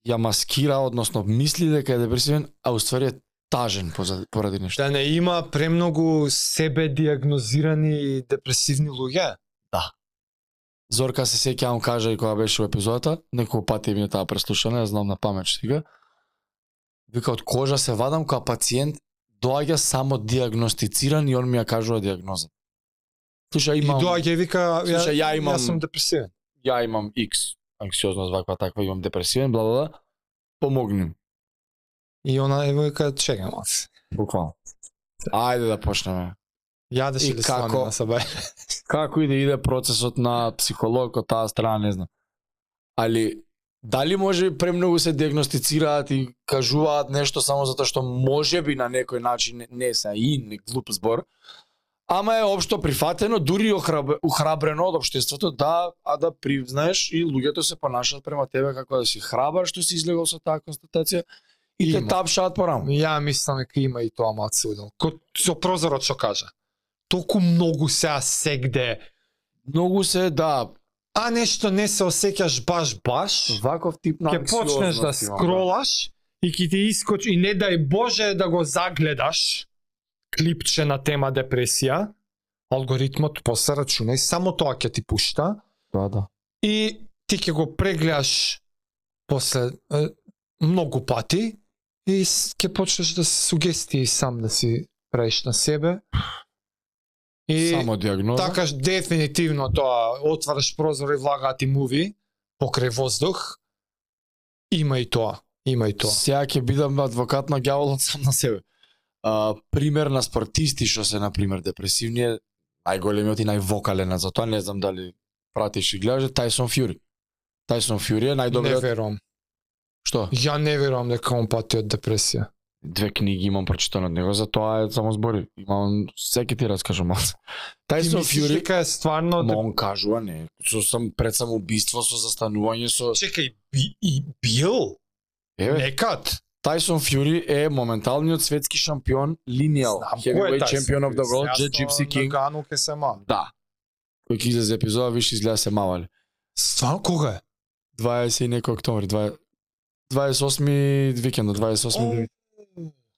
ја маскира, односно мисли дека е депресивен, а уствари е тажен поради нешто. Да не има премногу себе диагнозирани депресивни луѓе. Зорка се сеќавам кажа и кога беше во епизодата, неколку пати ми е таа преслушана, ја знам на памет сега. Вика од кожа се вадам кога пациент доаѓа само диагностициран и он ми ја кажува диагноза. Слушај, И имам, доаѓа и вика, ја, Слушај, ја имам- јас сум депресивен. ја имам X анксиозност ваква таква, имам депресивен, бла бла бла. Помогни. И она е вика, чекам аз. Буквално. Ајде да почнеме. Јадеш И како- сланина са бај. Како и да иде процесот на психолог од таа страна, не знам. Али, дали може би премногу се диагностицираат и кажуваат нешто само затоа што може би на некој начин не- не се и не глуп збор, ама е општо прифатено, дури ухрабрено од општеството да, а да признаеш и луѓето се понашаат према тебе како да си храбар што си излегол со таа констатација и те Има. тапшаат по рамо. Ја мислам дека има и тоа малце удел. Со прозорот што кажа. Толку многу сега сегде, Многу се, да, а нешто не се осеќаш баш баш, ваков тип на ќе почнеш да има, скролаш и ќе ти искочи и не дај Боже да го загледаш. Клипче на тема депресија, алгоритмот после рачунај само тоа ќе ти пушта. Да, да. и ти ќе го прегледаш после е, многу пати и ќе почнеш да се сугестии сам да си правиш на себе. И Само диагноза. Така дефинитивно тоа отвараш прозор и влагаат и муви покрај воздух. Има и тоа, има и тоа. Сега ќе бидам адвокат на ѓаволот сам на себе. А, пример на спортисти што се на пример депресивни е најголемиот и највокален за тоа, не знам дали пратиш и гледаш, е Тајсон Фјури. Тајсон Фјури е Не најдобриот верувам. што? Ја не верувам дека он пати од депресија. Две книги имам прочитано од него, за тоа е само збори. Имам секи ти раскажам. Ти Тајсон мислиш Фјури, дека е стварно ма деп... он кажува не, со сам пред самоубиство, со застанување, со Чекај, би, и бил? Еве, Некад? Тајсон Фјури е моменталниот светски шампион линијал, heavyweight тај champion of the world, Jet Gypsy со King. Нагану ке се ма. Да. Кој ќе излезе епизода, виш изгледа се мавали. Стварно кога е? 20 и некој октомври, 20 28 викенда, 28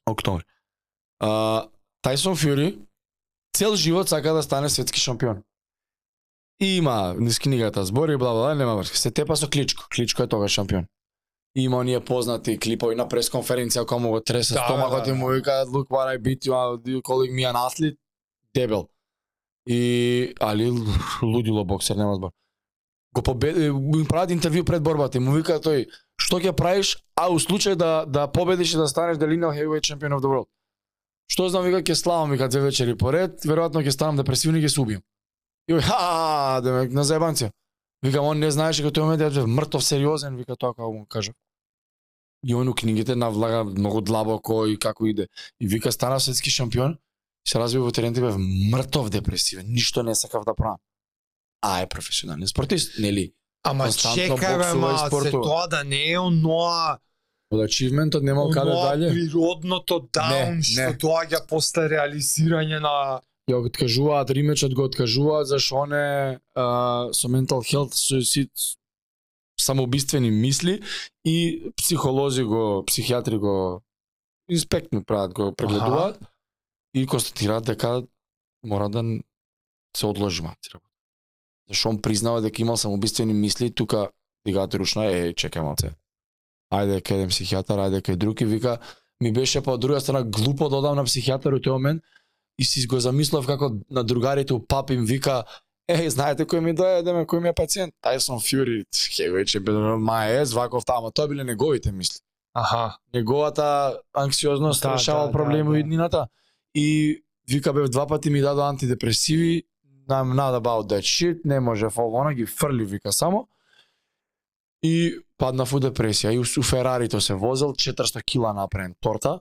октомври. А, Тајсон Фјури цел живот сака да стане светски шампион. Има низ книгата збори, бла бла, бла, нема врска. Се тепа со Кличко. Кличко е тогаш шампион. Има оние познати клипови на пресконференција кога му го тресе Да, стомакот да, и да. му вика look what I beat you, you calling me an athlete? Дебел. И али лудило боксер, нема збор. Го победи, му прават интервју пред борбата и му вика тој, што ќе правиш, а у случај да да победиш и да станеш the lineal heavyweight champion of the world. Што знам, вика, ќе славам, вика, две вечери поред, веројатно ќе станам депресивни и ќе се убијам. И ха, ха, демек, на заебанција. Вика, он не знаеше како тој момент ја мртов сериозен, вика тоа како му кажа. И он у книгите навлага многу длабоко и како иде. И вика стана светски шампион, се разби во терен бев мртов депресивен, ништо не сакав да правам. А е професионален спортист, нели? Ама Константно чекај бе, боксува и ма, се спортува. тоа да не е оноа, Од ачивментот немал каде дале. природното даун Не, што не. доаѓа после реализирање на Ја го откажуваат, римечот го откажуваат зашто он е а, со mental health suicide самоубиствени мисли и психолози го, психијатри го инспектно прават, го прегледуваат и констатираат дека мора да се одложи малце работа. Зашто он признава дека имал самоубиствени мисли тука дигаат ручна, е, чекај малце. Ајде кај еден психијатар, ајде кај друг и вика ми беше па од друга страна глупо да одам на психијатар у тој момент и си го замислав како на другарите у пап им вика Еј, знаете кој ми дојде, ме кој ми е пациент? Тайсон Фјури, хе, веќе бе маес, ваков тама, тоа биле неговите мисли. Аха. Неговата анксиозност Да, решавал да, проблеми да, да. иднината и вика бев два пати ми дадо антидепресиви, I'm not about that shit, не може ово, ги фрли вика само. И паднав у депресија и у Ферарито се возел 400 кила направен торта.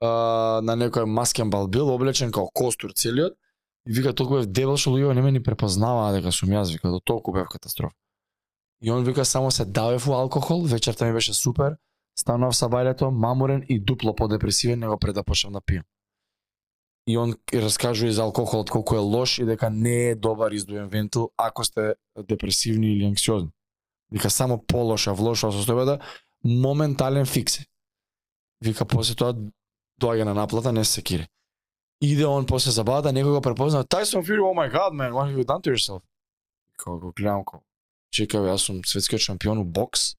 А, на некој маскенбал бил облечен као костур целиот и вика толку бев дебел што луѓето не ме ни препознаваа дека сум јас, вика до толку бев катастрофа. И он вика само се давев у алкохол, вечерта ми беше супер, станав са бајлето мамурен и дупло подепресивен него пред да почнам да пијам. И он раскажува за алкохолот колку е лош и дека не е добар издуен вентил ако сте депресивни или анксиозни. Вика само полоша, влоша состојбата, да моментален фикс. Вика после тоа доаѓа на наплата, не се секири. Иде он после забавата, некој го препозна, Tyson Fury, oh my god, man, what have you done to yourself? Као го гледам, као, чекај, јас сум светскиот шампион у бокс,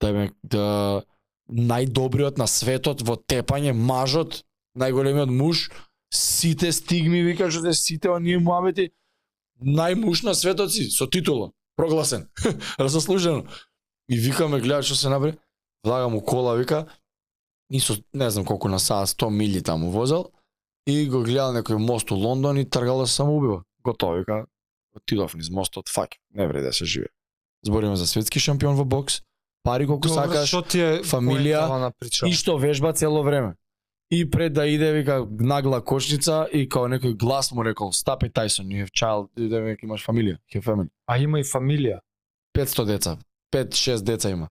да ме, да најдобриот на светот во тепање, мажот, најголемиот муж, сите стигми, вика, што се сите оние муабети, најмуж на светот си, со титула, прогласен, разослужено. И вика ме гледа што се направи, влагам у кола, вика, и со, не знам колку на саат, 100 мили таму возел, и го гледал некој мост у Лондон и тргал да се самоубива. Готово, вика, отидов низ мостот, фак, не вреди да се живее. Збориме за светски шампион во бокс, пари колку сакаш, што ти е фамилија и што вежба цело време. И пред да иде, вика, нагла кочница и као некој глас му рекол, стапи Тайсон, you have child, да века имаш фамилија, you have family. А има и фамилија. 500 деца, 5-6 деца има.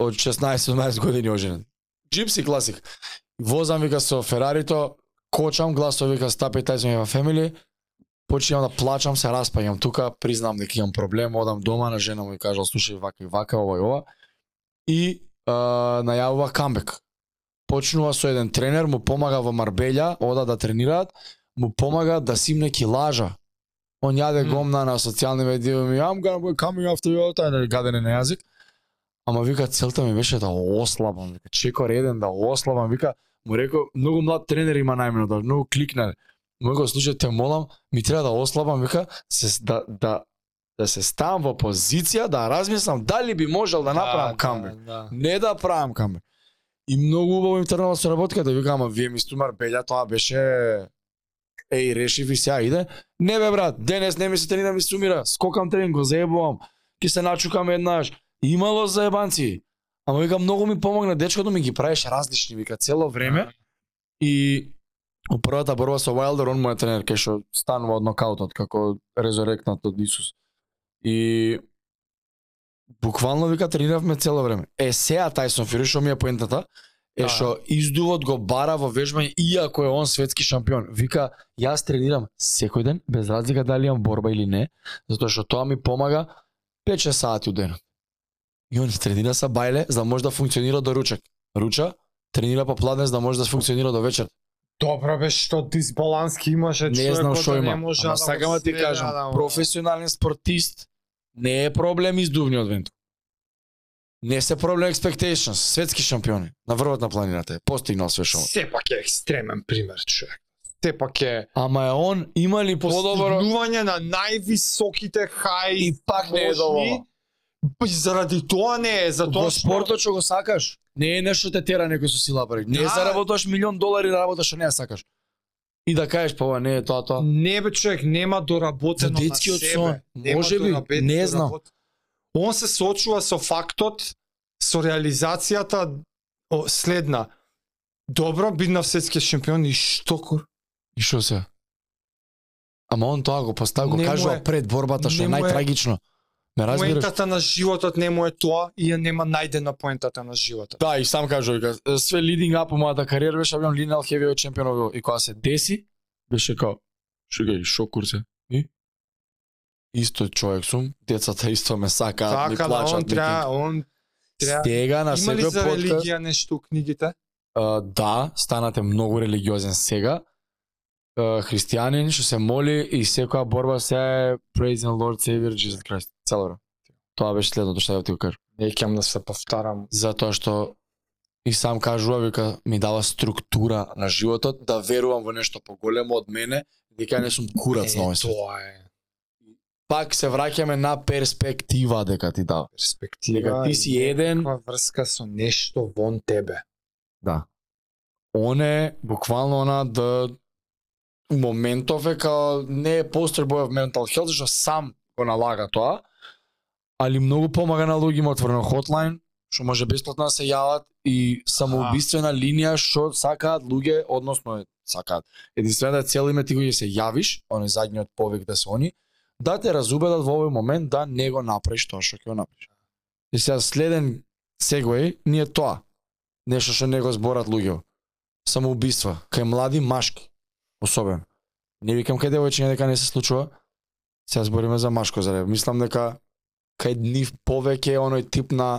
Од 16-17 години оженен. Джипси класик. Возам вика со Ферарито, кочам, гласо вика стапи Тайсон има фамилија, почнувам да плачам, се распаѓам тука, признам дека имам проблем, одам дома на жена му и кажал слушај вака и вака, ова и ова. И а, најавува камбек. Почнува со еден тренер, му помага во Марбелја, ода да тренираат, му помага да симне килажа. Он јаде Мм. гомна на социјални медии, ми I'm gonna be coming after you, тај да гадене на јазик. Ама вика целта ми беше да ослабам, вика чекор еден да ослабам, вика му рекол многу млад тренер има најмено да многу кликнале. Му рекол слушај те молам, ми треба да ослабам, вика се да да да се ставам во позиција да размислам дали би можел да направам камбек. Да, да. Не да правам камбек. И многу убаво им тргнала да соработката, да вика, ама вие ми стумар белја, тоа беше Еј, решив и сега иде. Не бе брат, денес не ми се тренира ми сумира. Скокам тренинг, го заебувам. Ки се начукам еднаш. Имало заебанци. Ама вика многу ми помогна дечкото ми ги правеше различни вика цело време и у првата борба со Wilder он му е тренер кај што станува од нокаутот како резуректнат од Исус. И буквално вика трениравме цело време. Е сега Тайсон Фюри што ми е поентата е Да. што издувот го бара во вежбање иако е он светски шампион. Вика јас тренирам секој ден без разлика дали имам борба или не, затоа што тоа ми помага 5-6 сати у денот. И он тренира са бајле за да може да функционира до ручек. Руча, тренира попладне за да може да функционира до вечер. Добро бе, што дисбалански имаше Не знам да што не има. може Ама да сакам да ти кажам, да, професионален спортист не е проблем издувниот венту. Не се проблем expectations, светски шампиони на врвот на планината е постигнал све што. Сепак е екстремен пример, човек. Сепак е Ама е он има ли подобро постигнување на највисоките хај и пак не е доволно. Заради тоа не е, затоа Во спортот што го сакаш, не е нешто те тера некој со сила пари. Не Да. заработаш милион долари да работаш што не ја сакаш. И да кажеш па ова не е тоа тоа. Не бе човек, нема доработено на себе. сон. Може би, не знам. Он се соочува со фактот, со реализацијата о, следна. Добро, биднав светски шампион и што кур? И што се? Ама он тоа го постав, го кажува пред борбата што е- најтрагично. Ме разбираш? Поентата на животот не му е тоа и ја нема најдена поентата на животот. Да, и сам кажува, вика, све up у мојата кариера беше да бидам линеал heavyweight чемпион и кога се деси, беше као, шега и шо курсе. И? Исто човек сум, децата исто ме сакаат, ми Така да плачат, он треба, он треба. Стега на Има ли за подкаст. религија нешто у книгите? А, да, станате многу религиозен сега. Христијанин што се моли и секоја борба се е Praise the Lord Savior Jesus Christ. Цело време. Тоа беше следното што ја ти го кажам. Не ќе да се повтарам. Затоа што и сам кажува вика ми дава структура на животот да верувам во нешто поголемо од мене, дека не сум курац на овој свет. тоа е Пак се враќаме на перспектива дека ти дава. перспектива. Дека ти си еден, врска со нешто вон тебе. да. Он е буквално она да моментов е као не е boy of mental health, што сам го налага тоа, али многу помага на луѓе, има отворено хотлайн, што може бесплатно да се јават и самоубиствена линија што сакаат луѓе, односно сакаат. Единствената цел им е ти го ќе се јавиш, оној задниот повик да се они, да те разубедат во овој момент да не го направиш тоа што ќе го направиш. И сега следен сегвеј ни е тоа. Нешто што не го зборат луѓе. Самоубиства кај млади машки, особено. Не викам кај девојчиња дека не се случува. Сега збориме за машко зарев. Мислам дека кај нив повеќе оној тип на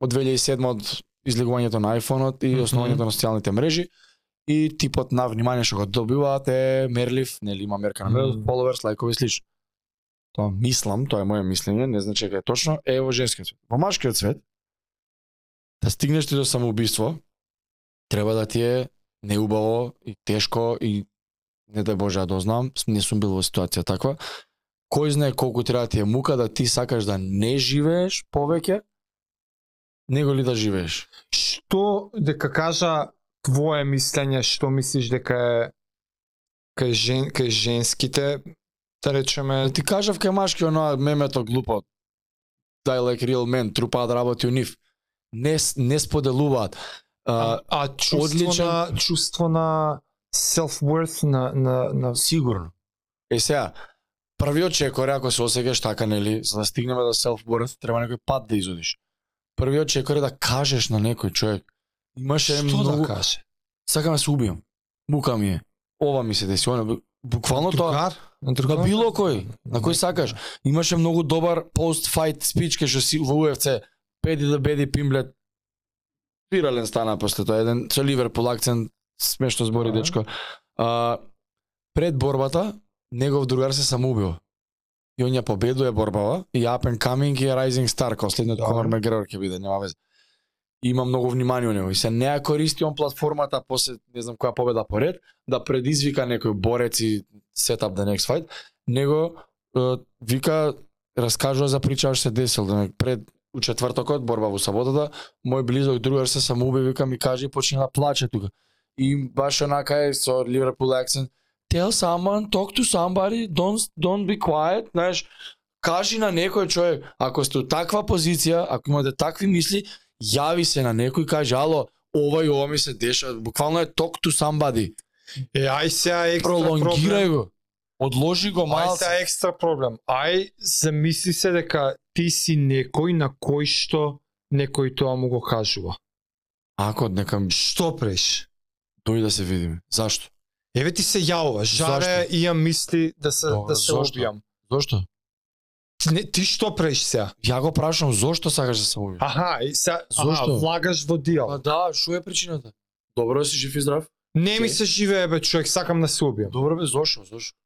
од 2007 од излегувањето на iPhone-от и основањето на социјалните мрежи и типот на внимание што го добиваат е мерлив, нели има мерка на мерлив, followers, лайкови слично. Тоа мислам, тоа е моје мислење, не значи дека е точно, е во женскиот свет. Во машкиот свет, да стигнеш ти до самоубиство, треба да ти е неубаво и тешко и не дај Боже да дознам, не сум бил во ситуација таква. Кој знае колку треба ти е мука да ти сакаш да не живееш повеќе, него ли да живееш? Што дека кажа твое мислење, што мислиш дека е кај жен кај женските да речеме Да ти кажав кај машки оноа мемето глупо. Die like real men, трупаат работи у нив. Не, не споделуваат. а, А, чувство одличен- на чувство на self worth на на на сигурно. Е сега, првиот чекор ако се осеќаш така, нели, за да стигнеме до self worth, треба некој пат да изодиш. Првиот чекор е да кажеш на некој човек. Имаше што многу да каже? сакам да се убиам. Мука ми е. Ова ми се деси, она буквално тоа. Другар? На другар? било кој, на кој сакаш. Имаше многу добар пост-файт спич кај што си во UFC. Педи да беди пимблет. Вирален стана после тоа еден со Ливерпул акцент смешно збори Да. дечко. А, пред борбата негов другар се самоубил. И он ја победува борбава и up and coming и rising star, као следниот Да. Конор Мегрегор ќе биде, нема везе. И има многу внимание у него и се не ја користи он платформата после не знам која победа поред да предизвика некој борец и set up the next fight, него вика раскажува за прича што се десил, да пред у четвртокот борба во саботата, мој близок другар се самоуби, вика ми каже и почна да плаче тука. И баш онака е со Liverpool accent, tell someone, talk to somebody, don't don't be quiet, знаеш, кажи на некој човек, ако сте у таква позиција, ако имате такви мисли, јави се на некој и кажи, ало, ова и ова ми се деша, буквално е talk to somebody. Е, ај сега екстра Пролонгирај проблем. го. Одложи го Ај малце. сега екстра проблем. Ај замисли се дека ти си некој на кој што некој тоа му го кажува. Ако нека Што преш? дојде да се видиме. Зашто? Еве ти се јавува, жаре Зашто? имам мисли да се Добро, да се зошто? обијам. Зошто? Ти, не, ти што преш сега? Ја го прашам зошто сакаш да се убиеш? Аха, и се, Зошто? влагаш во Па дијал. да, што е причината? Добро си жив и здрав? Не ми Окей. се живее бе човек, сакам да се убијам. Добро бе, зошто, зошто?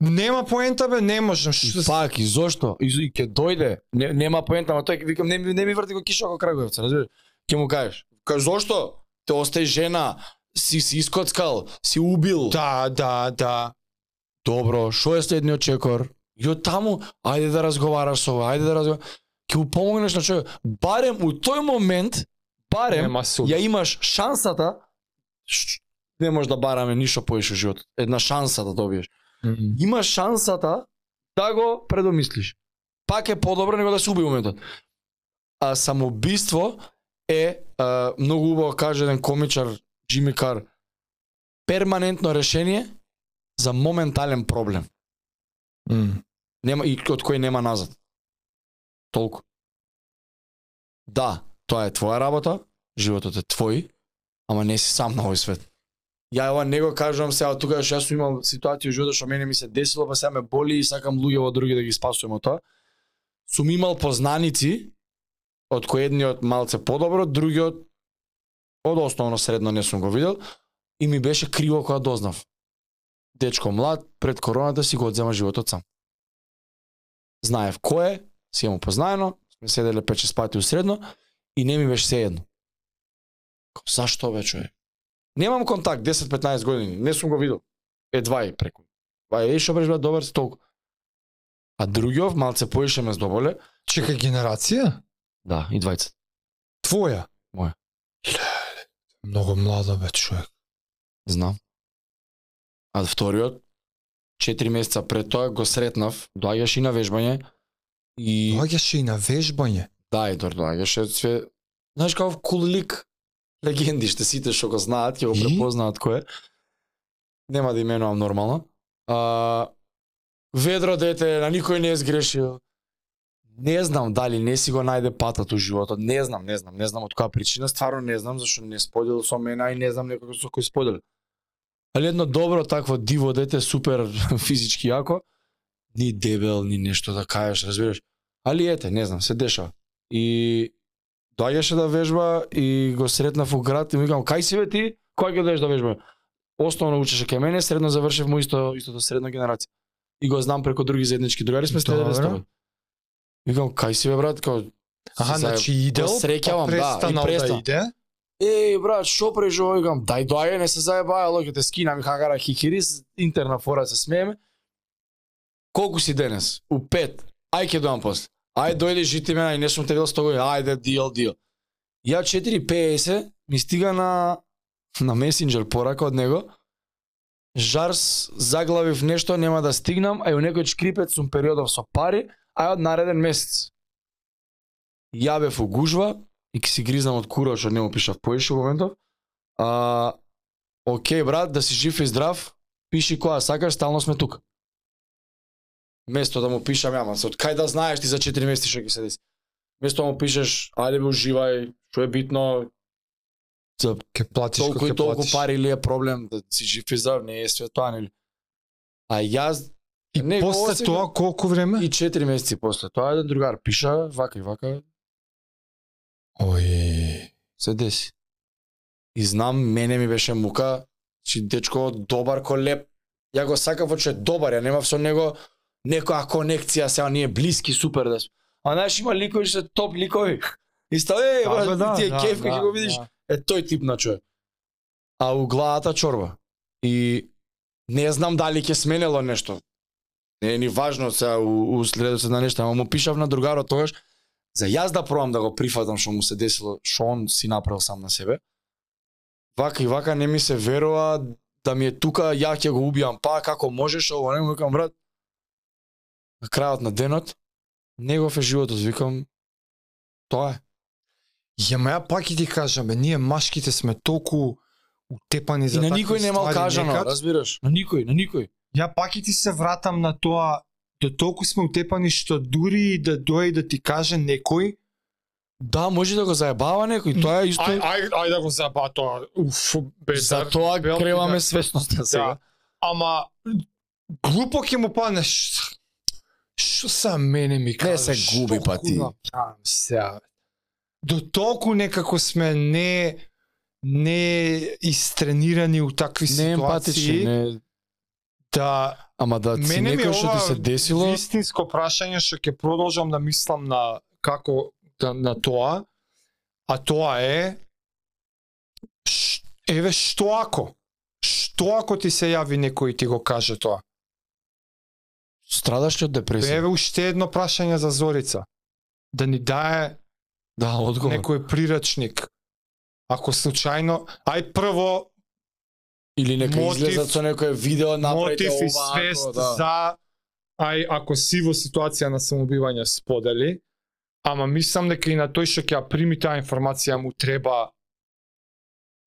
Нема поента бе, не можам. И Што пак, и зошто? И, и ќе дојде, не, нема поента, ама тој викам не, ми- не ми врти го киша како Краговица, разбираш? Ќе му кажеш, кажеш зошто? Те остаи жена, си си искоцкал, си убил. Да, да, да. Добро, што е следниот чекор? Од таму, ајде да разговараш со ова, ајде да разговараш. Ќе му помогнеш на човек. Барем у тој момент, барем, Нема ја имаш шансата, не може да бараме ништо поише во животот. Една шанса да добиеш. Мгм. Имаш шансата да го предомислиш. Пак е подобро него да се уби моментот. А самоубиство е а, многу убаво каже еден комичар Джими Кар перманентно решение за моментален проблем. Мм. Нема и од кој нема назад. Толку. Да, тоа е твоја работа, животот е твој, ама не си сам на овој свет. Ја ова не го кажувам сега тука што јас сум имал ситуација во животот што мене ми се десило, па сега ме боли и сакам луѓе во други да ги спасувам од тоа. Сум имал познаници од кои едниот малце подобро, другиот од основно средно не сум го видел и ми беше криво кога дознав. Дечко млад, пред короната си го одзема животот сам. Знаев кој е, си ја му познаено, сме седеле 5-6 пати усредно и не ми беше сеедно. Као, Зашто бе човек? Немам контакт 10-15 години, не сум го видел. Едва и преку. Па е што беше добар си толку. А другиот малце поише ме здоболе. Чекај генерација? Да, и двајца. Твоја? Моја. Многу млада бе човек. Знам. А вториот, 4 месеца пред тоа го сретнав, доаѓаш и на вежбање и Доаѓаше и на вежбање. да, и дор доаѓаше све. Знаеш каков кул лик легенди што сите што го знаат, ќе го препознаат кој е. Нема да именувам нормално. А, ведро дете, на никој не е сгрешил. Не знам дали не си го најде патот у животот. Не знам, не знам, не знам од која причина, стварно не знам зашто не споделил со мене, и не знам некој со кој сподели. Али едно добро такво диво дете, супер физички јако, ни дебел, ни нешто да кажеш, разбираш. Али ете, не знам, се дешава. И доаѓаше да вежба и го сретнав у град и му викам, кај си бе ти? Кој ќе доеш да вежба? Основно учеше кај мене, средно завршив му исто истото средно генерација. И го знам преку други заеднички другари сме следеле с. Викам, кај си бе брат? Као, Аха, значи идел, среќавам, да, и престан. да иде. Еј, брат, шо прежо, викам, дај доаѓа, не се заебаја, лоѓе те скина ми хагара хикирис, интерна фора се смееме. Колку си денес? У пет. Ај ќе доам после. Ај дојде жити ај не сум те видел 100 години. Ајде, дил, дил. Ја 4.50 ми стига на на месенџер порака од него. Жарс заглавив нешто, нема да стигнам, а и у некој шкрипет сум периодов со пари, а од нареден месец. Ја бев у гужва и си гризнам од кура што не му пишав поише во моментов. А, окей, брат, да си жив и здрав, пиши која сакаш, стално сме тука. Место да му пишам, јама, од кај да знаеш ти за 4 месеци што ќе се деси. Место да му пишеш, ајде бе уживај, што е битно, за Ке платиш толку и толку платиш. пари ли е проблем да си жив и здрав, не е све тоа нели. А јас И Не, после осеќам- тоа колку време? и 4 месеци после тоа еден другар пиша вака и вака Ој. се деси. И знам, мене ми беше мука, че дечко добар ко леп. Ја го сакав че добар, ја немав со него некоја конекција, сега ние блиски, супер да сме. А знаеш има ликови што се топ ликови. Исто, е, Да, брат, да, ти е да, кеф, да, го видиш. да. Е тој тип на човек. А у главата чорба. И не знам дали ќе сменело нешто. Не е ни важно сега у, у следот на нешто, ама му пишав на другарот тогаш за јас да пробам да го прифатам што му се десило, што он си направил сам на себе. Вака и вака не ми се верува да ми е тука, ја ќе го убијам, па како можеш, ово не му викам брат. На крајот на денот негов е животот, викам тоа е. Ја ма ја пак и ти кажам, бе, ние машките сме толку утепани И за на такви никој немал кажано, некад. разбираш? На никој, на никој. Ја пак и ти се вратам на тоа, до толку сме утепани што дури и да дојде да ти каже некој, Да, може да го заебава некој, тоа е исто. ај, ај, ај да го заба тоа, уф, без За тоа бел- креваме да. свесноста сега. Да. Ама глупо ќе му падне. Ш- Што са мене ми кажа? се губи, па ти. сега? До толку некако сме не не истренирани у такви Не емпатични, ситуации не, да ама да си мене ми некој што ти се десило, вистинско прашање што ќе продолжам да мислам на како да, на тоа, а тоа е ш, еве што ако што ако ти се јави некој и ти го каже тоа? страдаш ли од депресија? Еве уште едно прашање за Зорица. Да ни дае Да, одговор. некој прирачник. Ако случајно, ај прво Или нека мотив- излезат со некој видео направите мотив и свест да. за ај ако си во ситуација на самоубивање сподели, ама мислам дека и на тој што ќе ја прими таа информација му треба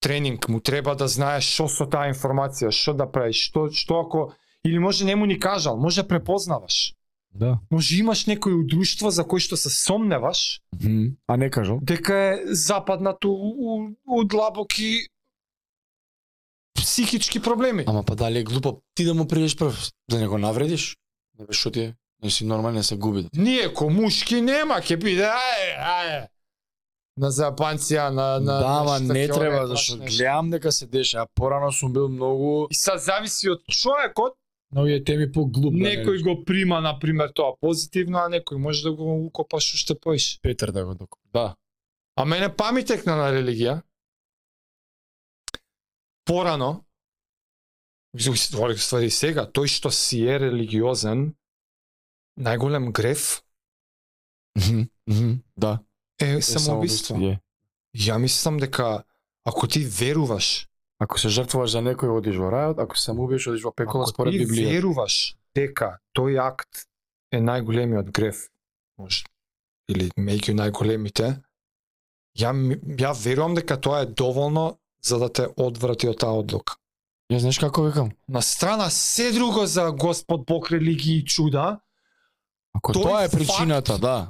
тренинг, му треба да знае што со таа информација, што да прави, што што ако или може не му ни кажал, може препознаваш. Да. Може имаш некој у друштво за кој што се сомневаш Мгм. А не кажал? дека е западнат у, у, у длабоки психички проблеми. Ама па дали е глупо ти да му придеш прв, да не го навредиш? Да бе, што ти е? Не си нормален, не се губи. Ние ко мушки нема, ќе биде ај, ај. На запанција, на на да, нешто не треба, не зашто гледам дека се деша, а порано сум бил многу И sad зависи од човекот, на овие теми по глуп. некој го прима на пример тоа позитивно, а некој може да го укопаш уште поиш. Петар да го док. Да. А мене пами текна на религија. Порано, Ствари, ствари сега, тој што си е религиозен, најголем греф Да. е Е самоубиство. Ја мислам дека ако ти веруваш, Ако се жртвуваш за некој, одиш во рајот, ако се самоубиеш, одиш во пекола ако според ти Библија. веруваш дека тој акт е најголемиот греф, може или меѓу најголемите, ја ја верувам дека тоа е доволно за да те одврати од таа одлука. Ја знаеш како викам? На страна се друго за Господ Бог религии и чуда, Ако Тој тоа е факт- причината, да.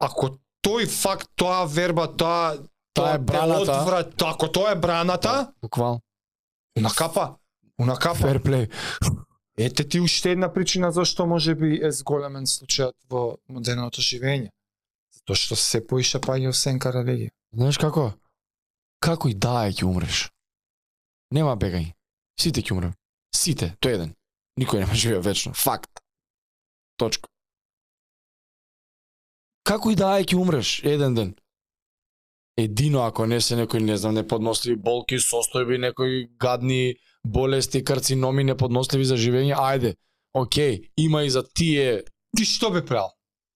ако тој факт, тоа верба, тоа Таа е браната. одврат, ако тоа е браната, Буквално. унакапа, унакапа. Fair play. Ете ти уште една причина зашто може би е зголемен случајот во модерното живење. Затоа што се поише паѓа во сенка религија. Знаеш како? Како и да е ќе умреш. Нема бегање. Сите ќе умрем. Сите, тој еден. Никој нема живее вечно. Факт. Точка. Како и да е ќе умреш еден ден. Едино ако не се некои, не знам, неподносливи болки, состојби, некои гадни болести, карциноми неподносливи за живење, ајде. Океј, има и за тие Ти што бе правил?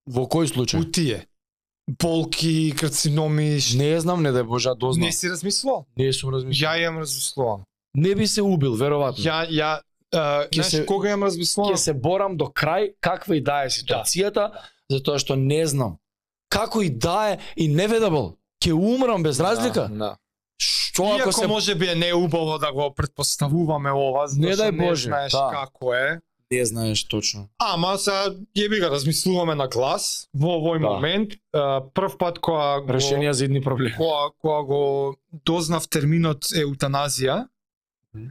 во кој случај? У тие. Болки, карциноми. Не знам, не да божа дознам. не си размислувал? Не сум размислил. Ја имам размислувал. Не би се убил, веројатно. Ја, ја, uh, Ќе знаеш, се- кога имам размислувал? ќе се борам до крај каква и да е ситуацијата, затоа што не знам. Како и да е inevitable, ќе умрам без разлика. Да, да. Што Иако ако се може би е неубаво да го предпоставуваме ова, Не дај не Боже, знаеш да. како е. Не знаеш точно. Ама сега јеби го размислуваме на глас во овој Да. момент. Прв пат кога го Решенија за идни проблеми. кога, кога го дознав терминот еутаназија, Мгм.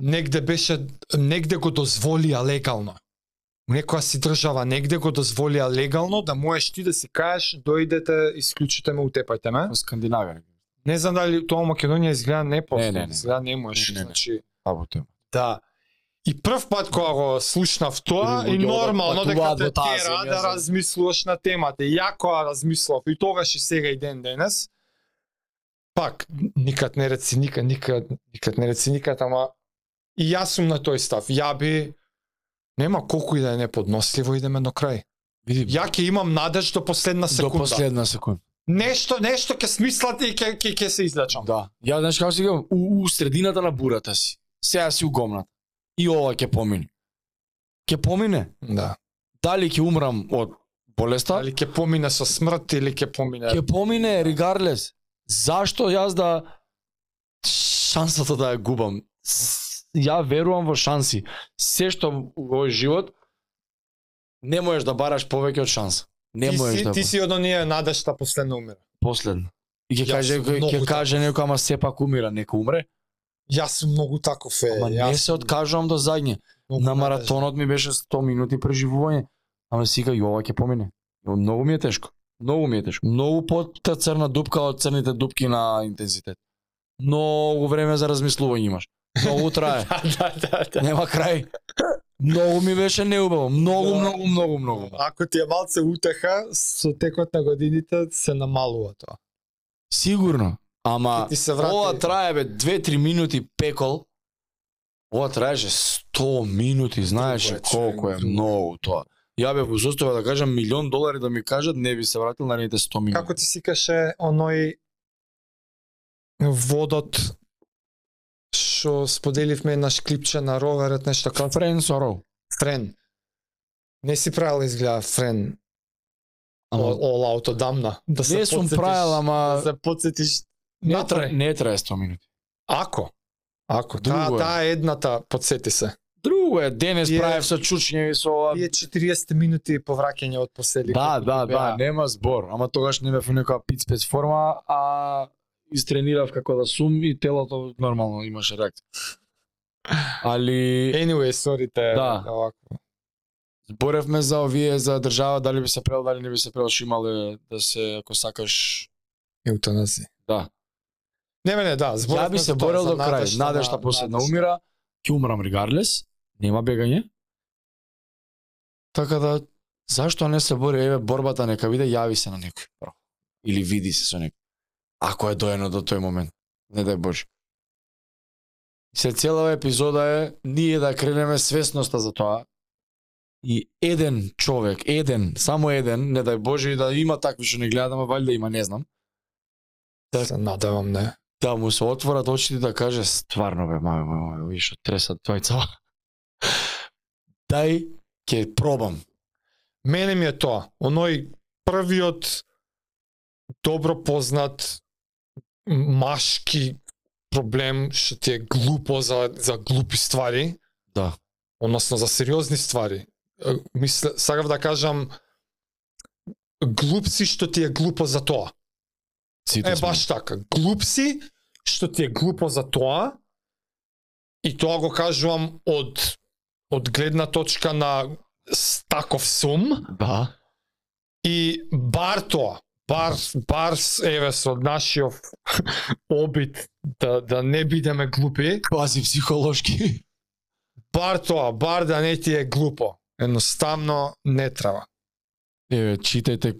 негде беше негде го дозволија легално. Некоја си држава негде го дозволија легално да можеш ти да си кажеш дојдете, исклучите ме, утепајте ме. Во Скандинавија. Не знам дали тоа Македонија изгледа не Не, не, не. изгледа не можеш, Не, не, не. значи Работа. Да. И прв пат кога го слушнав тоа, и луѓе нормално дека те тера да размислуваш на темата. И ја кога размислував и тогаш и сега и ден денес, пак, никад не реци никад, никад, никад не реци никад, ама и јас сум на тој став. Ја би, нема колку и да е неподносливо, идеме до крај. Види, Ја ќе имам надеж до последна до секунда. последна секунда. Нешто, нешто ќе смислат и ќе ќе се излечам. Да. Ја знаеш како си у, у средината на бурата си. Сега си угомнат. И ова ќе помине. Ќе помине. Да. Дали ќе умрам од болеста? Дали ќе помине со смрт или ќе помине ќе помине regardless. Зашто јас да шансата да ја губам? Ја верувам во шанси. Се што во овој живот не можеш да бараш повеќе од шанса. Не ти можеш си, да ти си од оние надежта последно умира. последно. И ќе каже ќе каже некој ама сепак умира, нека умре. Јас сум многу таков е. Ама јас не се откажувам до задње. многу На маратонот ми беше 100 минути преживување. Ама сега и ова ќе помине. Многу ми е тешко. Многу ми е тешко. Многу под црна дупка од црните дупки на интензитет. Многу време за размислување имаш. Многу трае. да, да, да. Нема крај. Многу ми беше неубаво. Многу, Да. многу, многу, многу. Ако ти е малце утеха, со текот на годините се намалува тоа. Сигурно. Ама Ти се врати- ова трае бе 2-3 минути пекол. Ова траеше 100 минути, знаеш колку е многу тоа. Ја бе посостојав да кажам милион долари да ми кажат, не би се вратил наредните 100 минути. Како ти си каше оној водот што споделивме наш клипче на роверот нешто како Френ Соров. френ. Не си правил изгледа френ Ама ол ауто дамна. Да се не сум правил, ама да се потсетиш не, трае, не трае 100 минути. Ако. Ако. Друго Таа, е. таа е едната, подсети се. Друго е, денес Тие- правев со чучњеви со ова. Тие 40 минути повраќање од посели. Да, да, беа. да, нема збор. Ама тогаш не бев во некоја пицпец форма, а истренирав како да сум и телото нормално имаше реакција. Али Anyway, sorry те. Да. Овако. зборевме за овие за држава, дали би се прел, дали не би се прел, што имале да се ако сакаш, Еутаназија. да. Не, не, да, Ја би се борел до крај. Надежда Надежда на- последна умира, ќе умрам регардлес, нема бегање. Така да зашто не се бори еве борбата нека биде јави се на некој прво. или види се со некој. Ако е доено до тој момент. Не дај Боже. Се целава епизода е ние да кренеме свесноста за тоа и еден човек, еден, само еден, не дај Боже и да има такви што не гледаме, валјда има, не знам, Да. Се надевам, не. Да му се отворат очите да каже стварно бе, маје, маје, ови што тресат твојца. Дај, ќе пробам. Мене ми е тоа. Оној првиот добро познат машки проблем што ти е глупо за, за глупи ствари, Да. односно за сериозни ствари. Е, Мисля, сакав да кажам глуп си што ти е глупо за тоа. Сите Е сме. баш така. Глуп си што ти е глупо за тоа и тоа го кажувам од од гледна точка на стаков сум Да. и бар тоа бар бар еве со нашиот обид да да не бидеме глупи Квази психолошки. бар тоа бар да не ти е глупо едноставно не треба Еве, читајте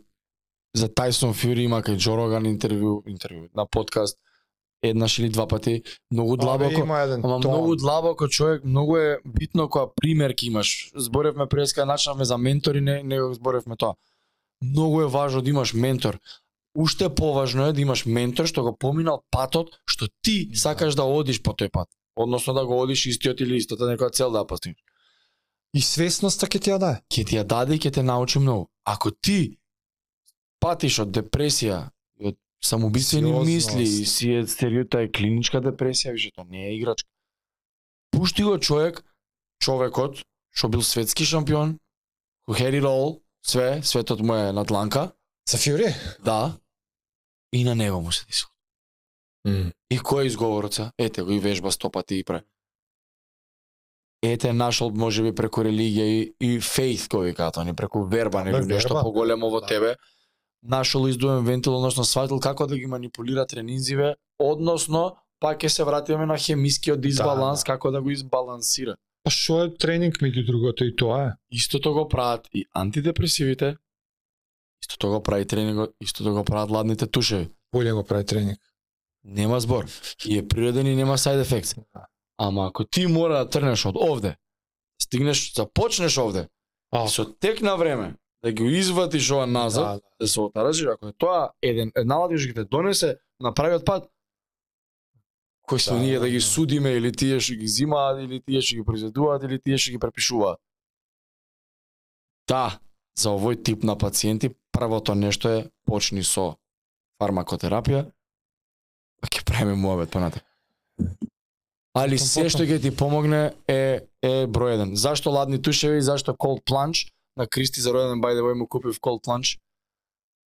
за Тайсон Фюри има кај Джо Роган интервју, интервју на подкаст еднаш или два пати, многу Абе, длабоко. еден Ама тон. многу длабоко човек, многу е битно која примерки имаш. Зборевме преска начнавме за ментори, не не го зборевме тоа. Многу е важно да имаш ментор. Уште поважно е да имаш ментор што го поминал патот што ти Да. сакаш да одиш по тој пат. Односно да го одиш истиот или истата некоја цел да постигнеш. и свесноста ќе ти ја даде Ќе ти ја даде и ќе те научи многу. Ако ти патиш од депресија, и од самоубиствени мисли, и си е стериота е клиничка депресија, више тоа не е играчка. Пушти го човек, човекот, што бил светски шампион, it all, све, светот му е на дланка, за Фјури да, и на него му се десило. И кој е изговорот се? Ете го и вежба стопати и пре. Ете нашол може би преку религија и, и faith кој викаат они преку верба Абе, нели нешто поголемо во Да. Нашол издуен вентил, односно сватил како да ги манипулира тренинзиве, односно пак ќе се вратиме на хемискиот дисбаланс, да. како да го избалансира. па што е тренинг меѓу другото и тоа е Истото го прават и антидепресивите, истото го прави тренингот, истото го прават ладните тушеви. боле го прави тренинг Нема збор. И е природен и нема side effects. Ама ако ти мора да трнеш од овде, стигнеш, започнеш овде, а со тек на време, да ги извадиш ова назад, да, да, да се отаражиш, ако е тоа еден една ладиш ќе те донесе на правиот пат, кој сме Да, ние да ги да. судиме или тие што ги зимаат или тие што ги произведуваат или тие што ги препишуваат. Да, за овој тип на пациенти првото нешто е почни со фармакотерапија, па ќе правиме муабет понатаму. Али се што ќе ти помогне е е број еден. Зашто ладни тушеви, зашто cold plunge? На Кристи за роден by the way му купив cold plunge.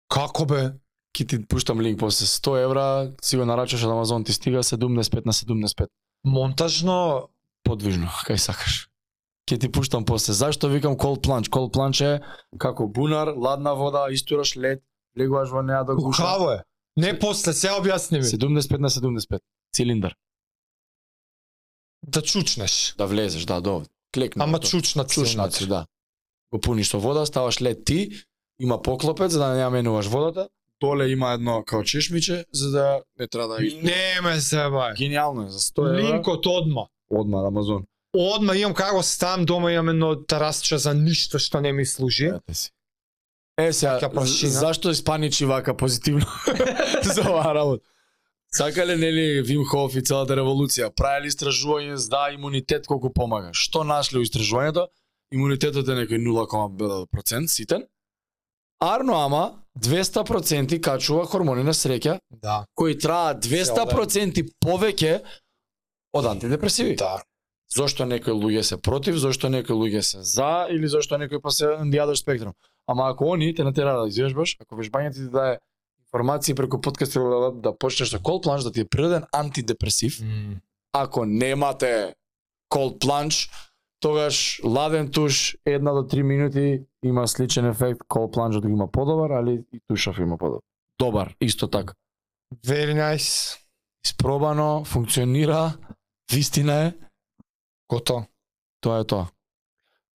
како бе Ки ти пуштам линк после 100 евра, си го нарачаш од Амазон ти стига 75 на 75. монтажно Подвижно, кај сакаш. Ке ти пуштам после. Зашто викам cold plunge? Cold plunge е како бунар, ладна вода, истураш лед, легуваш во неа да гуша. Каво е? Не после, се објасни ми. 75 на 75. цилиндар. Да чучнеш. Да влезеш, да, до. Клекни. Ама чучна чушнаци, цилиндар. да. Го пуниш со вода, ставаш лед ти, има поклопец за да не ја менуваш водата, доле има едно као чешмиче за да не треба да ги... Не ме се бај. Гениално е за 100 евра. Линкот одма. Одма од Амазон. Одма имам како стам дома имам едно тарасче за ништо што не ми служи. Е, сега, зашто испаничи вака позитивно за оваа работа? Сакале нели Вим Хоф и целата револуција, правеле истражување за да имунитет колку помага. Што нашле у истражувањето? Имунитетот е некој 0,% ситен. Арно ама 200% качува хормони на среќа Да. кои траат 200% повеќе од антидепресиви. Да. Зошто некои луѓе се против, зошто некои луѓе се за или зошто некои па се other spectrum. Ама ако они те натера да извежбаш, ако вежбањето ти даде информации преку подкаст да, почнеш со cold plunge да ти е природен антидепресив, ако немате cold plunge, тогаш ладен туш една до три минути има сличен ефект, cold plunge има подобар, али и тушав има подобар. Добар, исто така. Very nice. Испробано, функционира, вистина е, Гото. Тоа е тоа.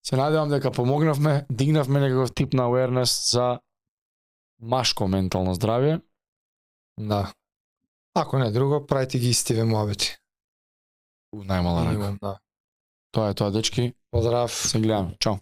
Се надевам дека помогнавме, дигнавме некаков тип на awareness за машко ментално здравје. Да. Ако не друго, правите ги истиве муабети. У најмала рака. Да. Тоа е тоа, дечки. Поздрав. Се гледаме. Чао.